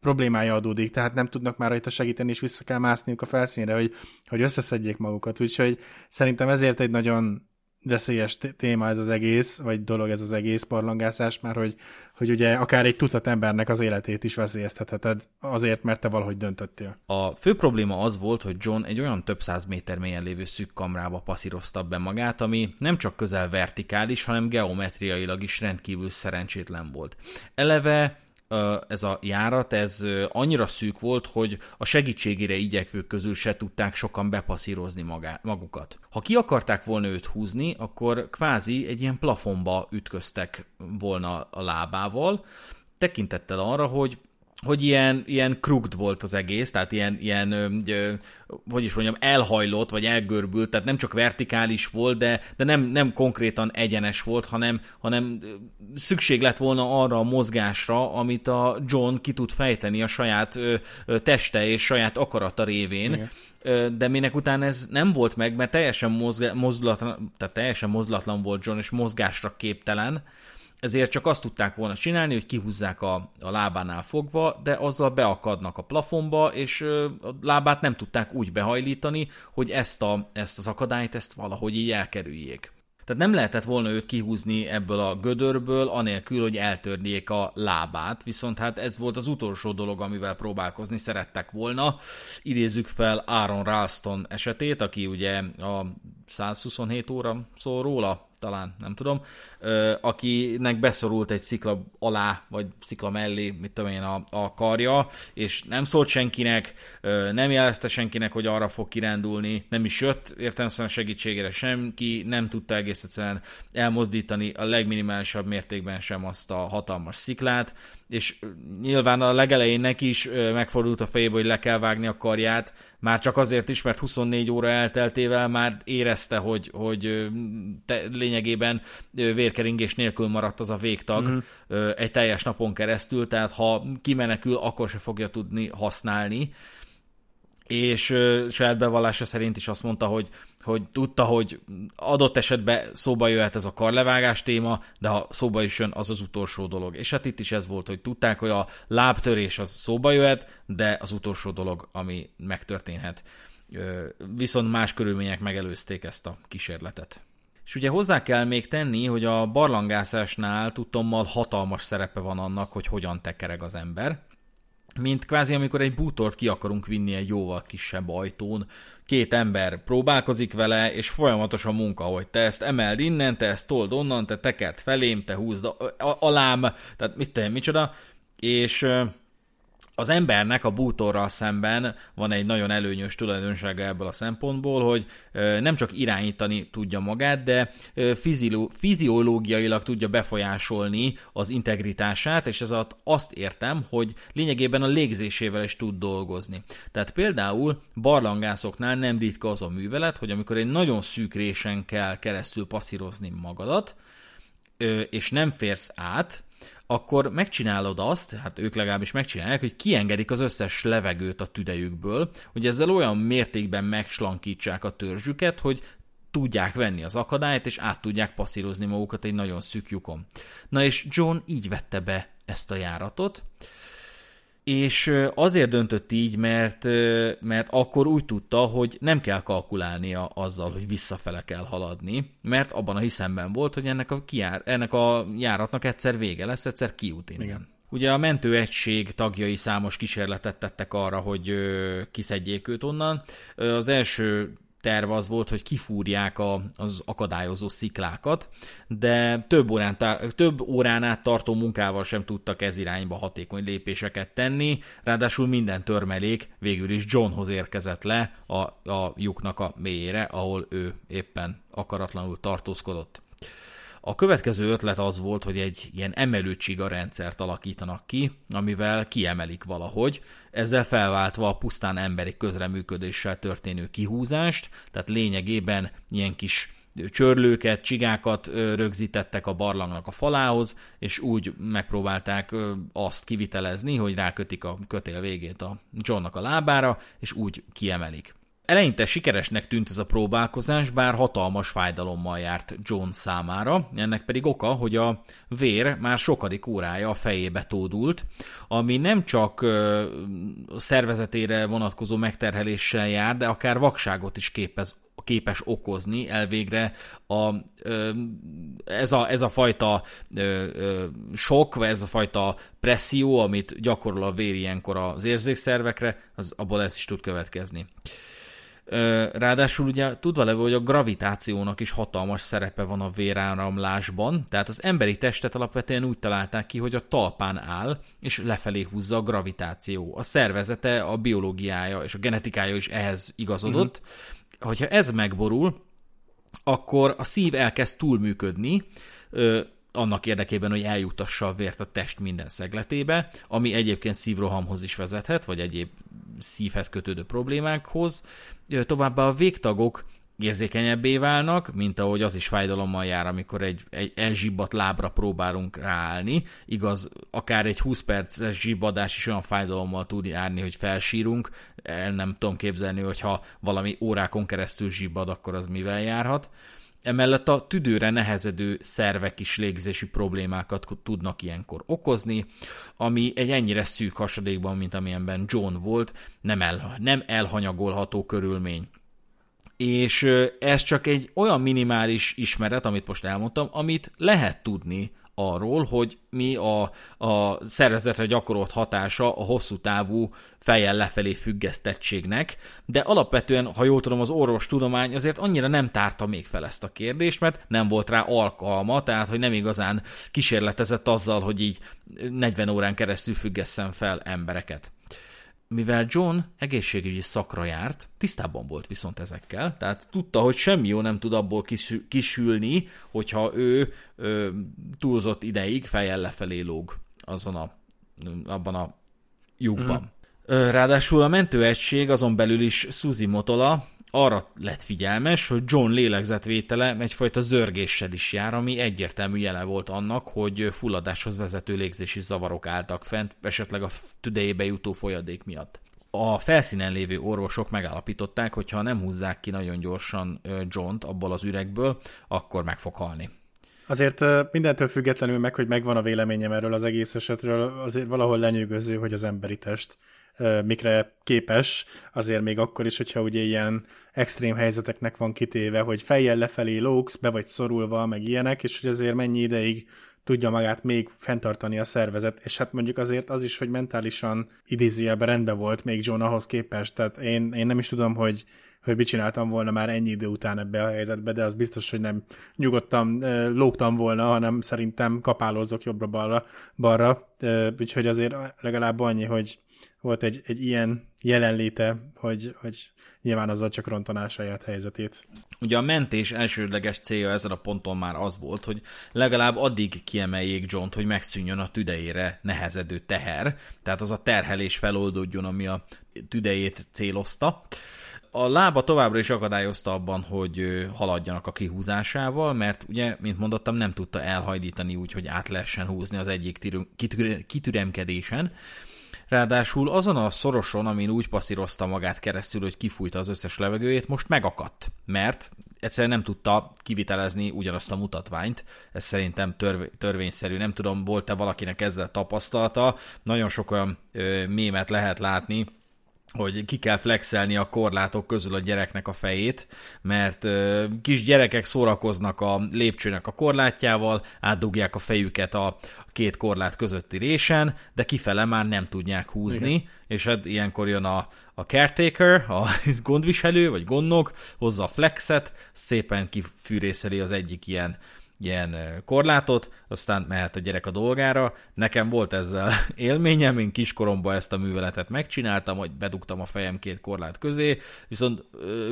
problémája adódik, tehát nem tudnak már rajta segíteni, és vissza kell mászniuk a felszínre, hogy, hogy összeszedjék magukat. Úgyhogy szerintem ezért egy nagyon veszélyes téma ez az egész, vagy dolog ez az egész barlangászás, már hogy, hogy ugye akár egy tucat embernek az életét is veszélyeztetheted azért, mert te valahogy döntöttél. A fő probléma az volt, hogy John egy olyan több száz méter mélyen lévő szűk kamrába passzírozta be magát, ami nem csak közel vertikális, hanem geometriailag is rendkívül szerencsétlen volt. Eleve ez a járat, ez annyira szűk volt, hogy a segítségére igyekvők közül se tudták sokan bepasszírozni magá, magukat. Ha ki akarták volna őt húzni, akkor kvázi egy ilyen plafonba ütköztek volna a lábával, tekintettel arra, hogy hogy ilyen, ilyen krugd volt az egész, tehát ilyen, ilyen ö, hogy is mondjam, elhajlott, vagy elgörbült, tehát nem csak vertikális volt, de, de nem, nem konkrétan egyenes volt, hanem, hanem szükség lett volna arra a mozgásra, amit a John ki tud fejteni a saját ö, ö, teste és saját akarata révén. Igen de minek után ez nem volt meg, mert teljesen, mozga, mozdulatlan, tehát teljesen mozdulatlan volt John, és mozgásra képtelen, ezért csak azt tudták volna csinálni, hogy kihúzzák a, a lábánál fogva, de azzal beakadnak a plafonba, és a lábát nem tudták úgy behajlítani, hogy ezt, a, ezt az akadályt ezt valahogy így elkerüljék. Tehát nem lehetett volna őt kihúzni ebből a gödörből, anélkül, hogy eltörniék a lábát, viszont hát ez volt az utolsó dolog, amivel próbálkozni szerettek volna. Idézzük fel Aaron Ralston esetét, aki ugye a 127 óra szól róla, talán, nem tudom, akinek beszorult egy szikla alá, vagy szikla mellé, mit tudom én, a, a karja, és nem szólt senkinek, nem jelezte senkinek, hogy arra fog kirándulni, nem is jött értelemszerűen segítségére senki, nem tudta egész egyszerűen elmozdítani a legminimálisabb mértékben sem azt a hatalmas sziklát, és nyilván a legelején neki is megfordult a fejébe, hogy le kell vágni a karját, már csak azért is, mert 24 óra elteltével már érezte, hogy, hogy te, lényegében vérkeringés nélkül maradt az a végtag mm. egy teljes napon keresztül, tehát ha kimenekül, akkor se fogja tudni használni és uh, saját bevallása szerint is azt mondta, hogy, hogy tudta, hogy adott esetben szóba jöhet ez a karlevágás téma, de ha szóba is jön, az az utolsó dolog. És hát itt is ez volt, hogy tudták, hogy a lábtörés az szóba jöhet, de az utolsó dolog, ami megtörténhet. Viszont más körülmények megelőzték ezt a kísérletet. És ugye hozzá kell még tenni, hogy a barlangászásnál tudtommal hatalmas szerepe van annak, hogy hogyan tekereg az ember. Mint kvázi amikor egy bútort ki akarunk vinni egy jóval kisebb ajtón, két ember próbálkozik vele, és folyamatos a munka, hogy te ezt emeld innen, te ezt told onnan, te tekert felém, te húzd alám, tehát mit te, micsoda, és az embernek a bútorral szemben van egy nagyon előnyös tulajdonsága ebből a szempontból, hogy nem csak irányítani tudja magát, de fiziológiailag tudja befolyásolni az integritását, és ez azt értem, hogy lényegében a légzésével is tud dolgozni. Tehát például barlangászoknál nem ritka az a művelet, hogy amikor egy nagyon szűk résen kell keresztül passzírozni magadat, és nem férsz át, akkor megcsinálod azt, hát ők legalábbis megcsinálják, hogy kiengedik az összes levegőt a tüdejükből, hogy ezzel olyan mértékben megslankítsák a törzsüket, hogy tudják venni az akadályt, és át tudják passzírozni magukat egy nagyon szűk lyukon. Na és John így vette be ezt a járatot, és azért döntött így, mert, mert akkor úgy tudta, hogy nem kell kalkulálnia azzal, hogy visszafele kell haladni, mert abban a hiszemben volt, hogy ennek a, kiár, ennek a járatnak egyszer vége lesz, egyszer kiút innen. Igen. Ugye a mentőegység tagjai számos kísérletet tettek arra, hogy kiszedjék őt onnan. Az első terv az volt, hogy kifúrják a, az akadályozó sziklákat, de több, órán, több órán át tartó munkával sem tudtak ez irányba hatékony lépéseket tenni, ráadásul minden törmelék végül is Johnhoz érkezett le a, a lyuknak a mélyére, ahol ő éppen akaratlanul tartózkodott. A következő ötlet az volt, hogy egy ilyen emelőcsiga rendszert alakítanak ki, amivel kiemelik valahogy, ezzel felváltva a pusztán emberi közreműködéssel történő kihúzást, tehát lényegében ilyen kis csörlőket, csigákat rögzítettek a barlangnak a falához, és úgy megpróbálták azt kivitelezni, hogy rákötik a kötél végét a Johnnak a lábára, és úgy kiemelik. Eleinte sikeresnek tűnt ez a próbálkozás, bár hatalmas fájdalommal járt John számára, ennek pedig oka, hogy a vér már sokadik órája a fejébe tódult, ami nem csak a szervezetére vonatkozó megterheléssel jár, de akár vakságot is képez képes okozni elvégre a, ez, a, ez a fajta sok, vagy ez a fajta presszió, amit gyakorol a vér ilyenkor az érzékszervekre, az abból ez is tud következni. Ráadásul ugye tudva levő, hogy a gravitációnak is hatalmas szerepe van a véráramlásban, tehát az emberi testet alapvetően úgy találták ki, hogy a talpán áll, és lefelé húzza a gravitáció. A szervezete, a biológiája és a genetikája is ehhez igazodott. Uh-huh. Hogyha ez megborul, akkor a szív elkezd túlműködni, annak érdekében, hogy eljutassa a vért a test minden szegletébe, ami egyébként szívrohamhoz is vezethet, vagy egyéb szívhez kötődő problémákhoz. Továbbá a végtagok érzékenyebbé válnak, mint ahogy az is fájdalommal jár, amikor egy, egy elzsibbat lábra próbálunk ráállni. Igaz, akár egy 20 perces zsibbadás is olyan fájdalommal tud járni, hogy felsírunk. El nem tudom képzelni, hogyha valami órákon keresztül zsibbad, akkor az mivel járhat. Emellett a tüdőre nehezedő szervek is légzési problémákat tudnak ilyenkor okozni, ami egy ennyire szűk hasadékban, mint amilyenben John volt, nem, el, nem elhanyagolható körülmény. És ez csak egy olyan minimális ismeret, amit most elmondtam, amit lehet tudni arról, hogy mi a, a szervezetre gyakorolt hatása a hosszú távú fejjel lefelé függesztettségnek, de alapvetően, ha jól tudom, az orvostudomány azért annyira nem tárta még fel ezt a kérdést, mert nem volt rá alkalma, tehát hogy nem igazán kísérletezett azzal, hogy így 40 órán keresztül függesszen fel embereket mivel John egészségügyi szakra járt, tisztában volt viszont ezekkel, tehát tudta, hogy semmi jó nem tud abból kisülni, hogyha ő ö, túlzott ideig fejjel lefelé lóg azon a, abban a lyukban. Mm. Ráadásul a mentőegység azon belül is Suzy Motola, arra lett figyelmes, hogy John lélegzetvétele egyfajta zörgéssel is jár, ami egyértelmű jele volt annak, hogy fulladáshoz vezető légzési zavarok álltak fent, esetleg a tüdejébe jutó folyadék miatt. A felszínen lévő orvosok megállapították, hogy ha nem húzzák ki nagyon gyorsan John-t abból az üregből, akkor meg fog halni. Azért mindentől függetlenül meg, hogy megvan a véleményem erről az egész esetről, azért valahol lenyűgöző, hogy az emberi test mikre képes, azért még akkor is, hogyha ugye ilyen extrém helyzeteknek van kitéve, hogy fejjel lefelé lógsz, be vagy szorulva, meg ilyenek, és hogy azért mennyi ideig tudja magát még fenntartani a szervezet, és hát mondjuk azért az is, hogy mentálisan idézőjelben rendben volt még John ahhoz képest, tehát én, én nem is tudom, hogy hogy mit csináltam volna már ennyi idő után ebbe a helyzetbe, de az biztos, hogy nem nyugodtan lógtam volna, hanem szerintem kapálózok jobbra-balra, balra, úgyhogy azért legalább annyi, hogy volt egy, egy ilyen jelenléte, hogy, hogy nyilván azzal csak rontaná saját helyzetét. Ugye a mentés elsődleges célja ezen a ponton már az volt, hogy legalább addig kiemeljék john hogy megszűnjön a tüdejére nehezedő teher, tehát az a terhelés feloldódjon, ami a tüdejét célozta. A lába továbbra is akadályozta abban, hogy haladjanak a kihúzásával, mert ugye, mint mondottam, nem tudta elhajlítani úgy, hogy át lehessen húzni az egyik kitüremkedésen, ráadásul azon a szoroson, amin úgy passzírozta magát keresztül, hogy kifújta az összes levegőjét, most megakadt, mert egyszerűen nem tudta kivitelezni ugyanazt a mutatványt. Ez szerintem törv- törvényszerű. Nem tudom, volt-e valakinek ezzel tapasztalata. Nagyon sok olyan ö, mémet lehet látni, hogy ki kell flexelni a korlátok közül a gyereknek a fejét, mert ö, kis gyerekek szórakoznak a lépcsőnek a korlátjával, átdugják a fejüket a két korlát közötti résen, de kifele már nem tudják húzni, Igen. és hát ilyenkor jön a, a caretaker, a gondviselő, vagy gondnok, hozza a flexet, szépen kifűrészeli az egyik ilyen ilyen korlátot, aztán mehet a gyerek a dolgára. Nekem volt ezzel élményem, én kiskoromban ezt a műveletet megcsináltam, hogy bedugtam a fejem két korlát közé, viszont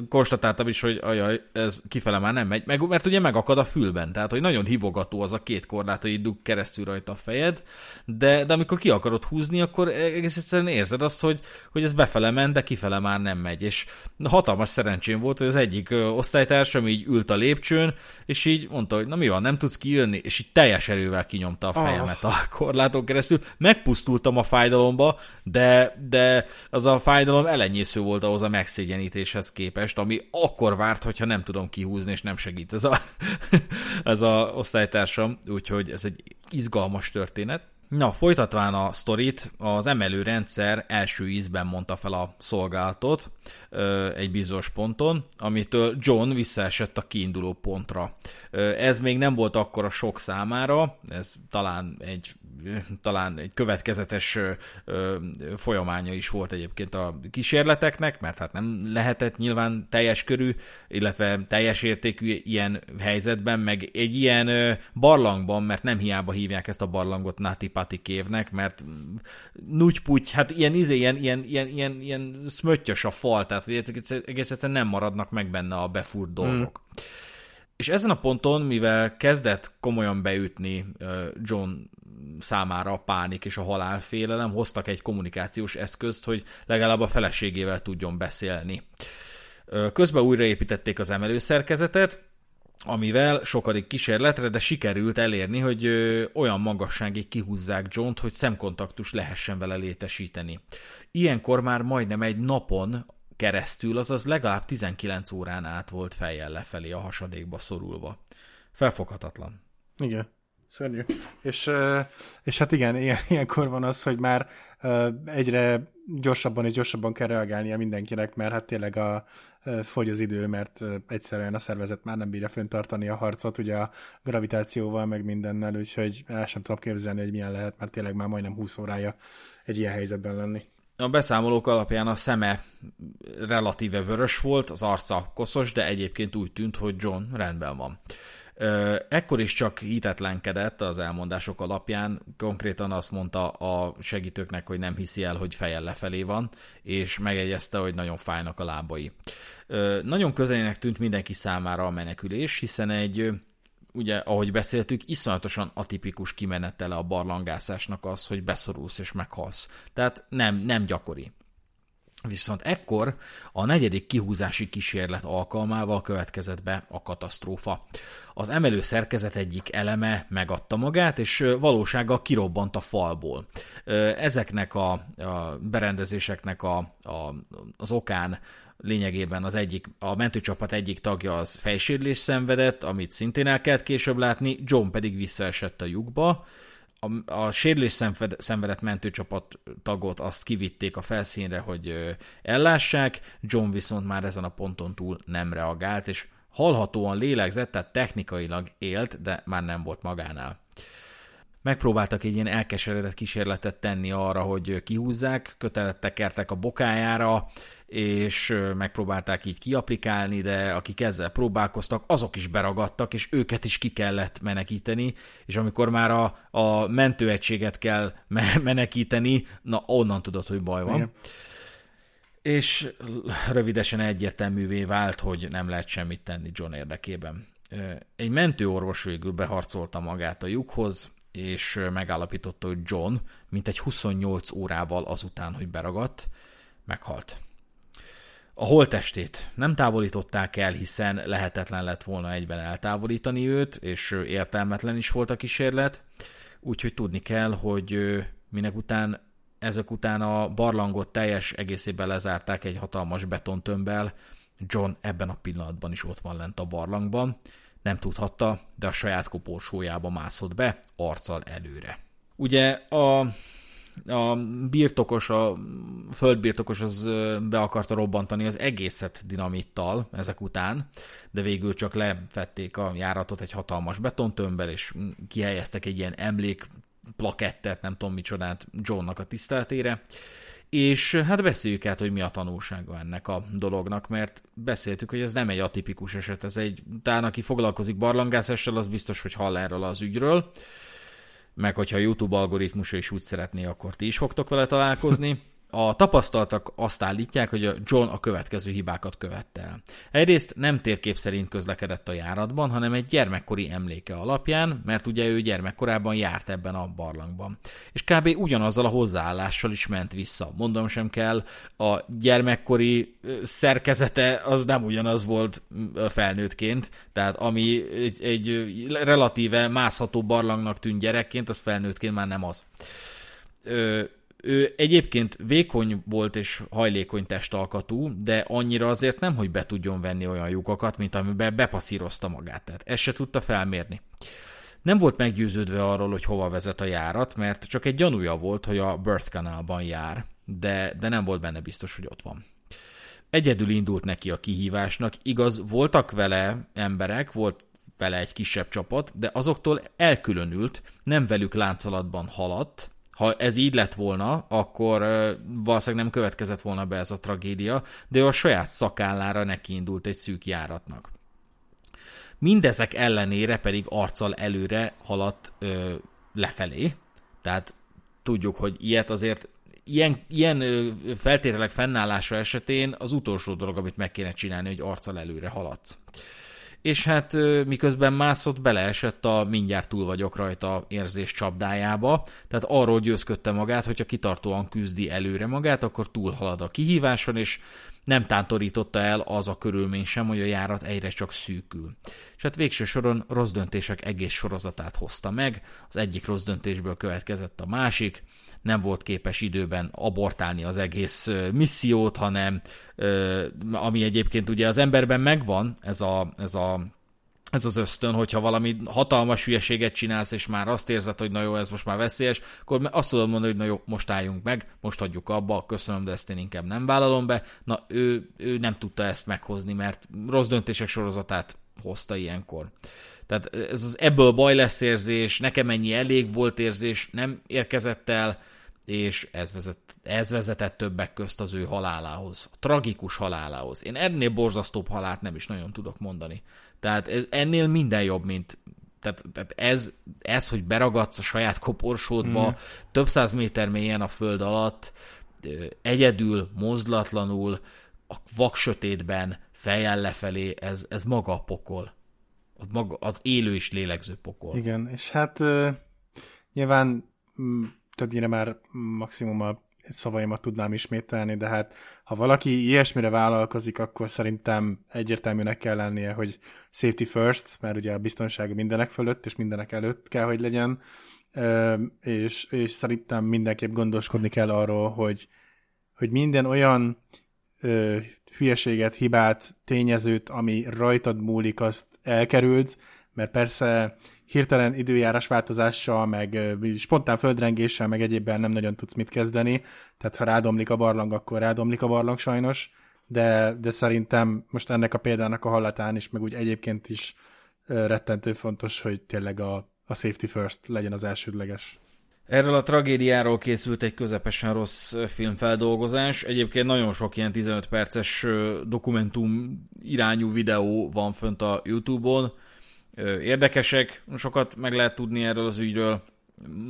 konstatáltam is, hogy ajaj, ez kifele már nem megy, meg, mert ugye megakad a fülben, tehát hogy nagyon hivogató az a két korlát, hogy dug keresztül rajta a fejed, de, de amikor ki akarod húzni, akkor egész egyszerűen érzed azt, hogy, hogy ez befele ment, de kifele már nem megy, és hatalmas szerencsém volt, hogy az egyik osztálytársam így ült a lépcsőn, és így mondta, hogy na mi van, nem tudsz kijönni, és így teljes erővel kinyomta a fejemet oh. a korlátok keresztül. Megpusztultam a fájdalomba, de, de az a fájdalom elenyésző volt ahhoz a megszégyenítéshez képest, ami akkor várt, hogyha nem tudom kihúzni, és nem segít ez a, ez a osztálytársam, úgyhogy ez egy izgalmas történet. Na, folytatván a sztorit, az emelőrendszer első ízben mondta fel a szolgálatot egy bizonyos ponton, amitől John visszaesett a kiinduló pontra. Ez még nem volt akkor a sok számára, ez talán egy talán egy következetes folyamánya is volt egyébként a kísérleteknek, mert hát nem lehetett nyilván teljes körű, illetve teljes értékű ilyen helyzetben, meg egy ilyen barlangban, mert nem hiába hívják ezt a barlangot Nati Pati kévnek, mert nutyputy, hát ilyen izé, ilyen, ilyen, ilyen, ilyen, ilyen szmöttyös a fal, tehát egész egyszerűen nem maradnak meg benne a befúrt dolgok. Mm. És ezen a ponton, mivel kezdett komolyan beütni John számára a pánik és a halálfélelem, hoztak egy kommunikációs eszközt, hogy legalább a feleségével tudjon beszélni. Közben újraépítették az emelőszerkezetet, amivel sokadik kísérletre, de sikerült elérni, hogy olyan magasságig kihúzzák John-t, hogy szemkontaktus lehessen vele létesíteni. Ilyenkor már majdnem egy napon keresztül, azaz legalább 19 órán át volt fejjel lefelé a hasadékba szorulva. Felfoghatatlan. Igen. Szörnyű. És, és hát igen, ilyen, ilyenkor van az, hogy már egyre gyorsabban és gyorsabban kell reagálnia mindenkinek, mert hát tényleg a, fogy az idő, mert egyszerűen a szervezet már nem bírja föntartani a harcot, ugye a gravitációval, meg mindennel, úgyhogy el sem tudom képzelni, hogy milyen lehet, mert tényleg már majdnem 20 órája egy ilyen helyzetben lenni. A beszámolók alapján a szeme relatíve vörös volt, az arca koszos, de egyébként úgy tűnt, hogy John rendben van. Ekkor is csak hitetlenkedett az elmondások alapján, konkrétan azt mondta a segítőknek, hogy nem hiszi el, hogy fejjel lefelé van, és megegyezte, hogy nagyon fájnak a lábai. Nagyon közelének tűnt mindenki számára a menekülés, hiszen egy ugye, ahogy beszéltük, iszonyatosan atipikus kimenetele a barlangászásnak az, hogy beszorulsz és meghalsz. Tehát nem, nem gyakori. Viszont ekkor a negyedik kihúzási kísérlet alkalmával következett be a katasztrófa. Az emelő szerkezet egyik eleme megadta magát, és valósággal kirobbant a falból. Ezeknek a, a berendezéseknek a, a, az okán lényegében az egyik, a mentőcsapat egyik tagja az fejsérlés szenvedett, amit szintén el kellett később látni, John pedig visszaesett a lyukba, a, a sérülés szenvedett mentőcsapat tagot azt kivitték a felszínre, hogy ellássák, John viszont már ezen a ponton túl nem reagált, és hallhatóan lélegzett, tehát technikailag élt, de már nem volt magánál. Megpróbáltak egy ilyen elkeseredett kísérletet tenni arra, hogy kihúzzák, kötelettek a bokájára, és megpróbálták így kiaplikálni, de akik ezzel próbálkoztak, azok is beragadtak, és őket is ki kellett menekíteni, és amikor már a, a mentőegységet kell menekíteni, na onnan tudod, hogy baj van. Igen. És rövidesen egyértelművé vált, hogy nem lehet semmit tenni John érdekében. Egy mentőorvos végül beharcolta magát a lyukhoz, és megállapította, hogy John, mint egy 28 órával azután, hogy beragadt, meghalt. A holtestét nem távolították el, hiszen lehetetlen lett volna egyben eltávolítani őt, és értelmetlen is volt a kísérlet, úgyhogy tudni kell, hogy minek után ezek után a barlangot teljes egészében lezárták egy hatalmas betontömbbel. John ebben a pillanatban is ott van lent a barlangban. Nem tudhatta, de a saját koporsójába mászott be, arccal előre. Ugye a, a birtokos, a földbirtokos az be akarta robbantani az egészet dinamittal ezek után, de végül csak lefették a járatot egy hatalmas betontömbbel, és kihelyeztek egy ilyen emlék plakettet, nem tudom micsodát Johnnak a tiszteletére, és hát beszéljük át, hogy mi a tanulsága ennek a dolognak, mert beszéltük, hogy ez nem egy atipikus eset, ez egy, talán aki foglalkozik barlangászással, az biztos, hogy hall erről az ügyről, meg hogyha a YouTube algoritmusa is úgy szeretné, akkor ti is fogtok vele találkozni. A tapasztaltak azt állítják, hogy John a következő hibákat követte el. Egyrészt nem térkép szerint közlekedett a járatban, hanem egy gyermekkori emléke alapján, mert ugye ő gyermekkorában járt ebben a barlangban. És kb. ugyanazzal a hozzáállással is ment vissza. Mondom sem kell, a gyermekkori szerkezete az nem ugyanaz volt felnőttként, tehát ami egy, egy relatíve mászható barlangnak tűnt gyerekként, az felnőttként már nem az ő egyébként vékony volt és hajlékony testalkatú, de annyira azért nem, hogy be tudjon venni olyan lyukakat, mint amiben bepaszírozta magát. Tehát ezt se tudta felmérni. Nem volt meggyőződve arról, hogy hova vezet a járat, mert csak egy gyanúja volt, hogy a Birth Canalban jár, de, de nem volt benne biztos, hogy ott van. Egyedül indult neki a kihívásnak, igaz, voltak vele emberek, volt vele egy kisebb csapat, de azoktól elkülönült, nem velük láncolatban haladt, ha ez így lett volna, akkor valószínűleg nem következett volna be ez a tragédia, de ő a saját szakállára nekiindult egy szűk járatnak. Mindezek ellenére pedig arccal előre haladt ö, lefelé, tehát tudjuk, hogy ilyet azért ilyen, ilyen feltételek fennállása esetén az utolsó dolog, amit meg kéne csinálni, hogy arccal előre haladsz és hát miközben mászott, beleesett a mindjárt túl vagyok rajta érzés csapdájába, tehát arról győzködte magát, hogyha kitartóan küzdi előre magát, akkor túlhalad a kihíváson, és nem tántorította el az a körülmény sem, hogy a járat egyre csak szűkül. És hát végső soron rossz döntések egész sorozatát hozta meg, az egyik rossz döntésből következett a másik, nem volt képes időben abortálni az egész missziót, hanem ami egyébként ugye az emberben megvan, ez a, ez a ez az ösztön, hogyha valami hatalmas hülyeséget csinálsz, és már azt érzed, hogy na jó, ez most már veszélyes, akkor azt tudod mondani, hogy na jó, most álljunk meg, most hagyjuk abba, köszönöm, de ezt én inkább nem vállalom be. Na, ő, ő nem tudta ezt meghozni, mert rossz döntések sorozatát hozta ilyenkor. Tehát ez az ebből baj lesz érzés, nekem ennyi elég volt érzés, nem érkezett el, és ez, vezet, ez vezetett többek közt az ő halálához, a tragikus halálához. Én ennél borzasztóbb halált nem is nagyon tudok mondani. Tehát ez, ennél minden jobb, mint tehát, tehát ez, ez, hogy beragadsz a saját koporsódba, mm. több száz méter mélyen a föld alatt, egyedül, mozdulatlanul, a vak sötétben, fejjel lefelé, ez, ez maga a pokol. Az, maga, az élő és lélegző pokol. Igen, és hát nyilván többnyire már maximum a szavaimat tudnám ismételni, de hát ha valaki ilyesmire vállalkozik, akkor szerintem egyértelműnek kell lennie, hogy safety first, mert ugye a biztonság mindenek fölött és mindenek előtt kell, hogy legyen, és, és szerintem mindenképp gondoskodni kell arról, hogy, hogy minden olyan ö, hülyeséget, hibát, tényezőt, ami rajtad múlik, azt elkerült, mert persze hirtelen időjárás változással, meg spontán földrengéssel, meg egyébben nem nagyon tudsz mit kezdeni, tehát ha rádomlik a barlang, akkor rádomlik a barlang sajnos, de, de szerintem most ennek a példának a hallatán is, meg úgy egyébként is rettentő fontos, hogy tényleg a, a safety first legyen az elsődleges. Erről a tragédiáról készült egy közepesen rossz filmfeldolgozás. Egyébként nagyon sok ilyen 15 perces dokumentum irányú videó van fönt a YouTube-on érdekesek, sokat meg lehet tudni erről az ügyről,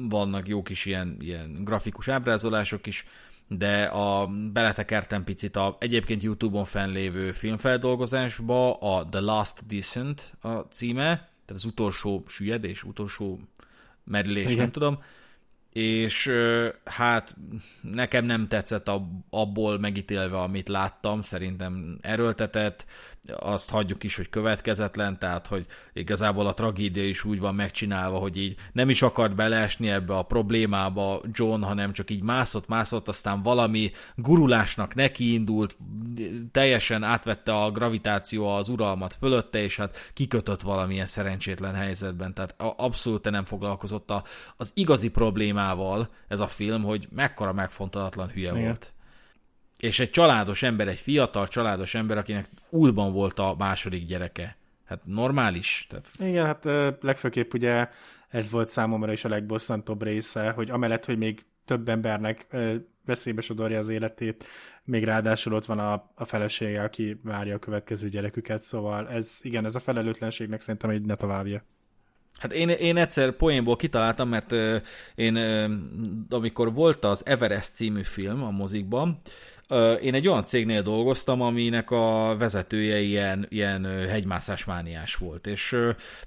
vannak jó kis ilyen, ilyen grafikus ábrázolások is, de a beletekertem picit a egyébként YouTube-on fennlévő filmfeldolgozásba a The Last Descent a címe, tehát az utolsó süllyedés, utolsó merülés, Igen. nem tudom, és hát nekem nem tetszett abból megítélve, amit láttam, szerintem erőltetett, azt hagyjuk is, hogy következetlen, tehát hogy igazából a tragédia is úgy van megcsinálva, hogy így nem is akart beleesni ebbe a problémába John, hanem csak így mászott, mászott, aztán valami gurulásnak nekiindult, teljesen átvette a gravitáció az uralmat fölötte, és hát kikötött valamilyen szerencsétlen helyzetben, tehát abszolút nem foglalkozott az igazi problémával ez a film, hogy mekkora megfontolatlan hülye Igen. volt és egy családos ember, egy fiatal családos ember, akinek úlban volt a második gyereke. Hát normális? Tehát... Igen, hát legfőképp ugye ez volt számomra is a legbosszantóbb része, hogy amellett, hogy még több embernek veszélybe sodorja az életét, még ráadásul ott van a, a felesége, aki várja a következő gyereküket, szóval ez, igen, ez a felelőtlenségnek szerintem egy ne továbbja. Hát én, én egyszer poénból kitaláltam, mert én amikor volt az Everest című film a mozikban, én egy olyan cégnél dolgoztam, aminek a vezetője ilyen, ilyen hegymászásmániás volt, és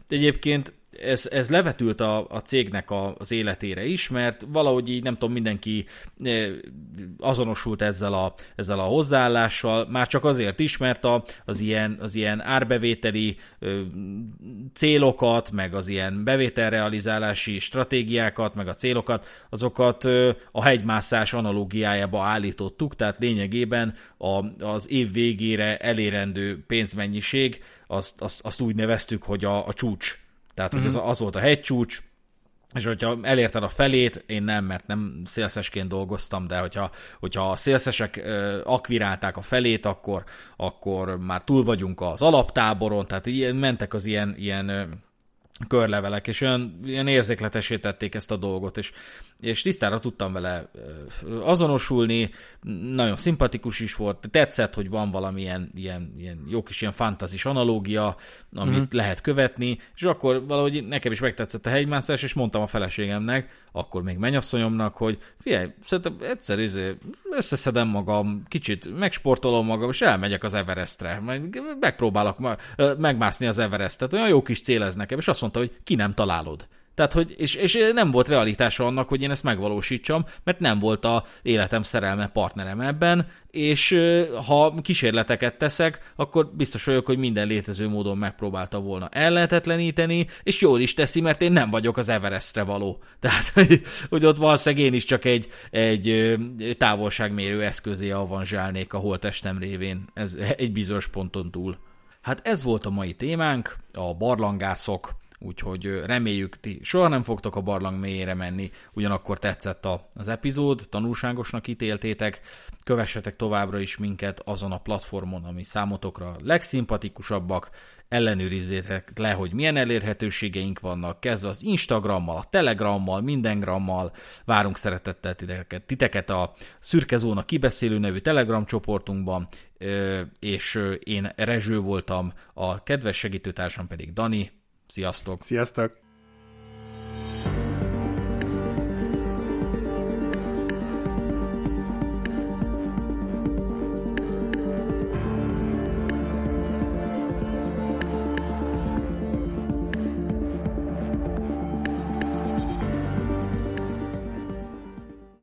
egyébként ez, ez levetült a, a cégnek a, az életére is, mert valahogy így nem tudom, mindenki eh, azonosult ezzel a, ezzel a hozzáállással, már csak azért is, mert a, az, ilyen, az ilyen árbevételi ö, célokat, meg az ilyen bevételrealizálási stratégiákat, meg a célokat, azokat ö, a hegymászás analógiájába állítottuk, tehát lényegében a, az év végére elérendő pénzmennyiség, azt, azt, azt úgy neveztük, hogy a, a csúcs tehát, hogy uh-huh. az, az volt a hegycsúcs, és hogyha elérted a felét, én nem, mert nem szélszesként dolgoztam, de hogyha, hogyha a szélszesek akvirálták a felét, akkor, akkor már túl vagyunk az alaptáboron, tehát ilyen, mentek az ilyen, ilyen körlevelek, és olyan, olyan érzékletesé tették ezt a dolgot, és, és tisztára tudtam vele azonosulni, nagyon szimpatikus is volt, tetszett, hogy van valamilyen ilyen, ilyen jó kis ilyen fantazis analógia, amit mm-hmm. lehet követni, és akkor valahogy nekem is megtetszett a hegymászás, és mondtam a feleségemnek, akkor még mennyasszonyomnak, hogy figyelj, szerintem egyszer izé, összeszedem magam, kicsit megsportolom magam, és elmegyek az Everestre, megpróbálok megmászni az Everestet, olyan jó kis cél ez nekem, és azt mondta, hogy ki nem találod. Tehát, hogy, és, és nem volt realitása annak, hogy én ezt megvalósítsam, mert nem volt a életem szerelme partnerem ebben, és ha kísérleteket teszek, akkor biztos vagyok, hogy minden létező módon megpróbálta volna ellehetetleníteni, és jól is teszi, mert én nem vagyok az Everestre való. Tehát, hogy ott valószínűleg én is csak egy, egy távolságmérő eszközé avanzsálnék a holtestem révén, ez egy bizonyos ponton túl. Hát ez volt a mai témánk, a barlangászok, úgyhogy reméljük ti soha nem fogtok a barlang mélyére menni, ugyanakkor tetszett a, az epizód, tanulságosnak ítéltétek, kövessetek továbbra is minket azon a platformon, ami számotokra legszimpatikusabbak, ellenőrizzétek le, hogy milyen elérhetőségeink vannak, kezdve az Instagrammal, a Telegrammal, mindengrammal, várunk szeretettel titeket, titeket a Szürke Zóna kibeszélő nevű Telegram csoportunkban, és én Rezső voltam, a kedves segítőtársam pedig Dani, Sziasztok! Sziasztok!